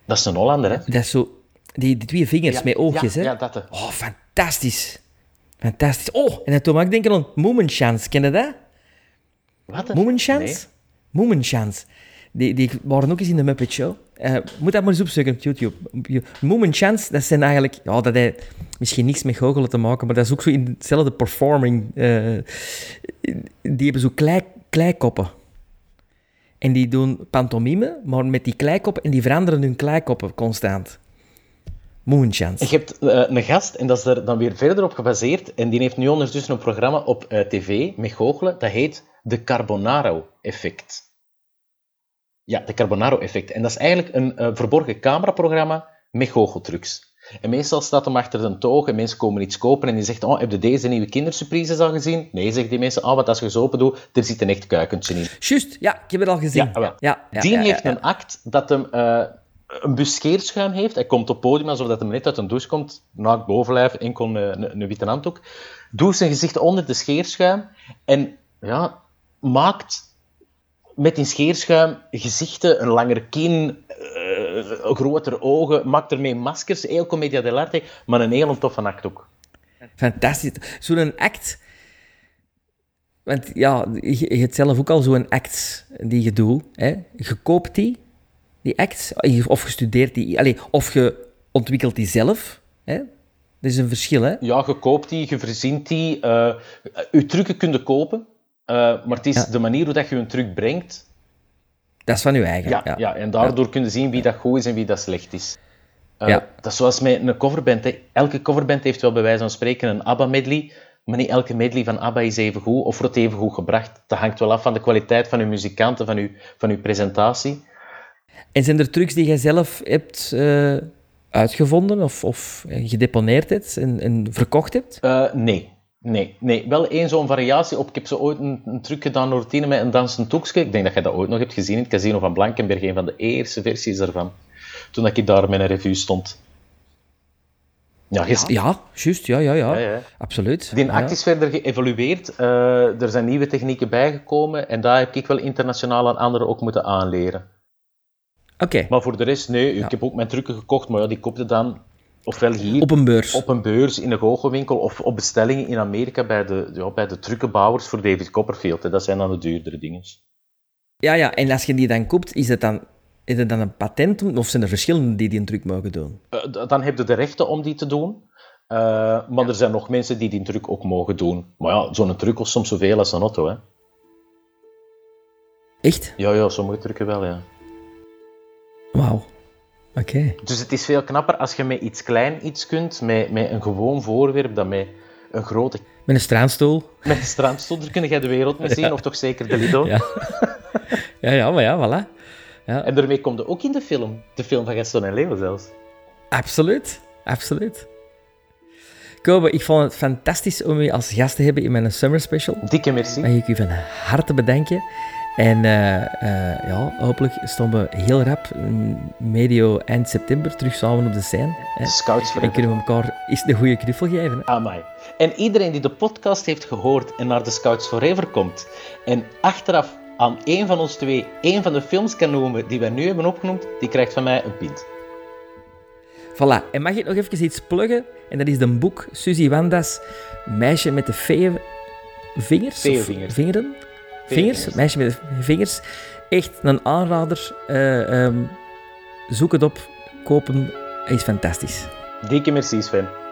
Dat is een Hollander, hè?
Dat is zo... Die, die twee vingers
Ja,
met oogjes,
ja,
hè?
Ja, dat. hè.
Oh, fantastisch. Fantastisch. Oh, en dat doet ook denken aan Moemenchance. Ken je dat?
Wat? hè?
Moemenchance?
Nee.
Moemenchance. Die, die waren ook eens in de Muppet Show. Eh, moet dat maar eens opzoeken op YouTube. Moon Chance, dat zijn eigenlijk... Ja, dat heeft misschien niks met goochelen te maken, maar dat is ook zo in hetzelfde performing. eh, die hebben zo klei, kleikoppen. En die doen pantomime, maar met die kleikoppen, en die veranderen hun kleikoppen constant. Moon Chance.
Je hebt eh, een gast, en dat is er dan weer verder op gebaseerd, en die heeft nu ondertussen een programma op tv met goochelen, dat heet de Carbonaro-effect. Ja, de Carbonaro-effect. En dat is eigenlijk een eh, verborgen cameraprogramma met goocheltrucs. En meestal staat hem achter een toog en mensen komen iets kopen en die zegt, oh, heb je deze nieuwe kindersurprises al gezien? Nee, zegt die mensen, oh, wat als je ze open doet, er zit een echt kuikentje in.
Juist, ja, ik heb het al gezien.
Ja,
ja, ja,
die
ja,
heeft een act dat hem eh, een bus scheerschuim heeft. Hij komt op het podium alsof dat hem net uit een douche komt. Naakt bovenlijf, enkel een, een, een witte handdoek. Doet zijn gezicht onder de scheerschuim. En ja, maakt met die scheerschuim gezichten, een langere kin, eh, grotere ogen. Maakt ermee maskers. Heel commedia dell'arte, maar een heel toffe act ook.
Fantastisch. Zo'n act... Want ja, je, je hebt zelf ook al zo'n act die je doet. Hè? Je koopt die, die act, of je studeert die... Allee, of je ontwikkelt die zelf. Hè? Dat is een verschil, hè?
Ja, je koopt die, je verzint die. eh je trucken kun je kopen. Eh, maar het is
Ja.
de manier hoe dat je een truc brengt.
Dat is van je eigen.
Ja,
Ja,
ja. en daardoor kun je zien wie dat goed is en wie dat slecht is. Eh. Dat is zoals met een coverband. Hè. Elke coverband heeft wel bij wijze van spreken een ABBA-medley. Maar niet elke medley van ABBA is even goed of wordt even goed gebracht. Dat hangt wel af van de kwaliteit van uw muzikanten, van uw, van uw presentatie.
En zijn er trucs die jij zelf hebt eh, uitgevonden of, of gedeponeerd hebt en, en verkocht hebt?
Nee. Nee, nee, wel één zo'n variatie op. Ik heb zo ooit een, een truc gedaan, routine met een dansend toekje. Ik denk dat je dat ooit nog hebt gezien in het casino van Blankenberg, een van de eerste versies daarvan. Toen dat ik daar met een revue stond. Ja,
Ja, juist. Ja, ja, ja.
Ja, ja.
Absoluut.
Die act is verder geëvolueerd. Eh, er zijn nieuwe technieken bijgekomen en daar heb ik wel internationaal aan anderen ook moeten aanleren.
Oké,
Maar voor de rest, nee, ik heb ook mijn trucken gekocht, maar ja, die koopte dan ofwel hier
op een beurs.
op een beurs in een goochelwinkel of op bestellingen in Amerika bij de, ja, bij de truckenbouwers voor David Copperfield. Hè. Dat zijn dan de duurdere dingen.
Ja, ja, en als je die dan koopt, is het dan, is het dan een patent of zijn er verschillende die die een truc mogen doen?
Eh, dan heb je de rechten om die te doen. Eh, maar er zijn nog mensen die die truc ook mogen doen. Maar ja, zo'n truc kost soms zoveel als een auto. Hè.
Echt?
Ja, ja, sommige trucken wel, ja.
Wauw. Oké.
Dus het is veel knapper als je met iets klein iets kunt, met, met een gewoon voorwerp, dan met een grote...
Met een straatstoel.
Met een strandstoel, daar kun je de wereld mee <laughs> zien, of toch zeker de Lido.
Ja. Ja, ja, maar ja, voilà. Ja,
En daarmee komt er ook in de film. De film van Gaston en Leo zelfs.
absoluut. Absoluut. Kobe, ik vond het fantastisch om u als gast te hebben in mijn summer special.
Dikke merci.
Mag ik u van harte bedanken. En eh, eh, ja, hopelijk stonden we heel rap, medio eind september, terug samen op de scène. Hè.
Scouts
En kunnen we elkaar eens een goede knuffel geven. Hè.
Amai. En iedereen die de podcast heeft gehoord en naar de Scouts Forever komt en achteraf aan één van ons twee één van de films kan noemen die wij nu hebben opgenoemd, die krijgt van mij een pint.
Voilà. En mag ik nog even iets pluggen? En dat is een boek, Suzy Wanda's Meisje met de vee... Vingers? Vingeren? Vingers?
Vingers.
Meisje met de vingers. Echt een aanrader. Eh, ehm, zoek het op, koop hem. Hij is fantastisch.
Dikke merci Sven.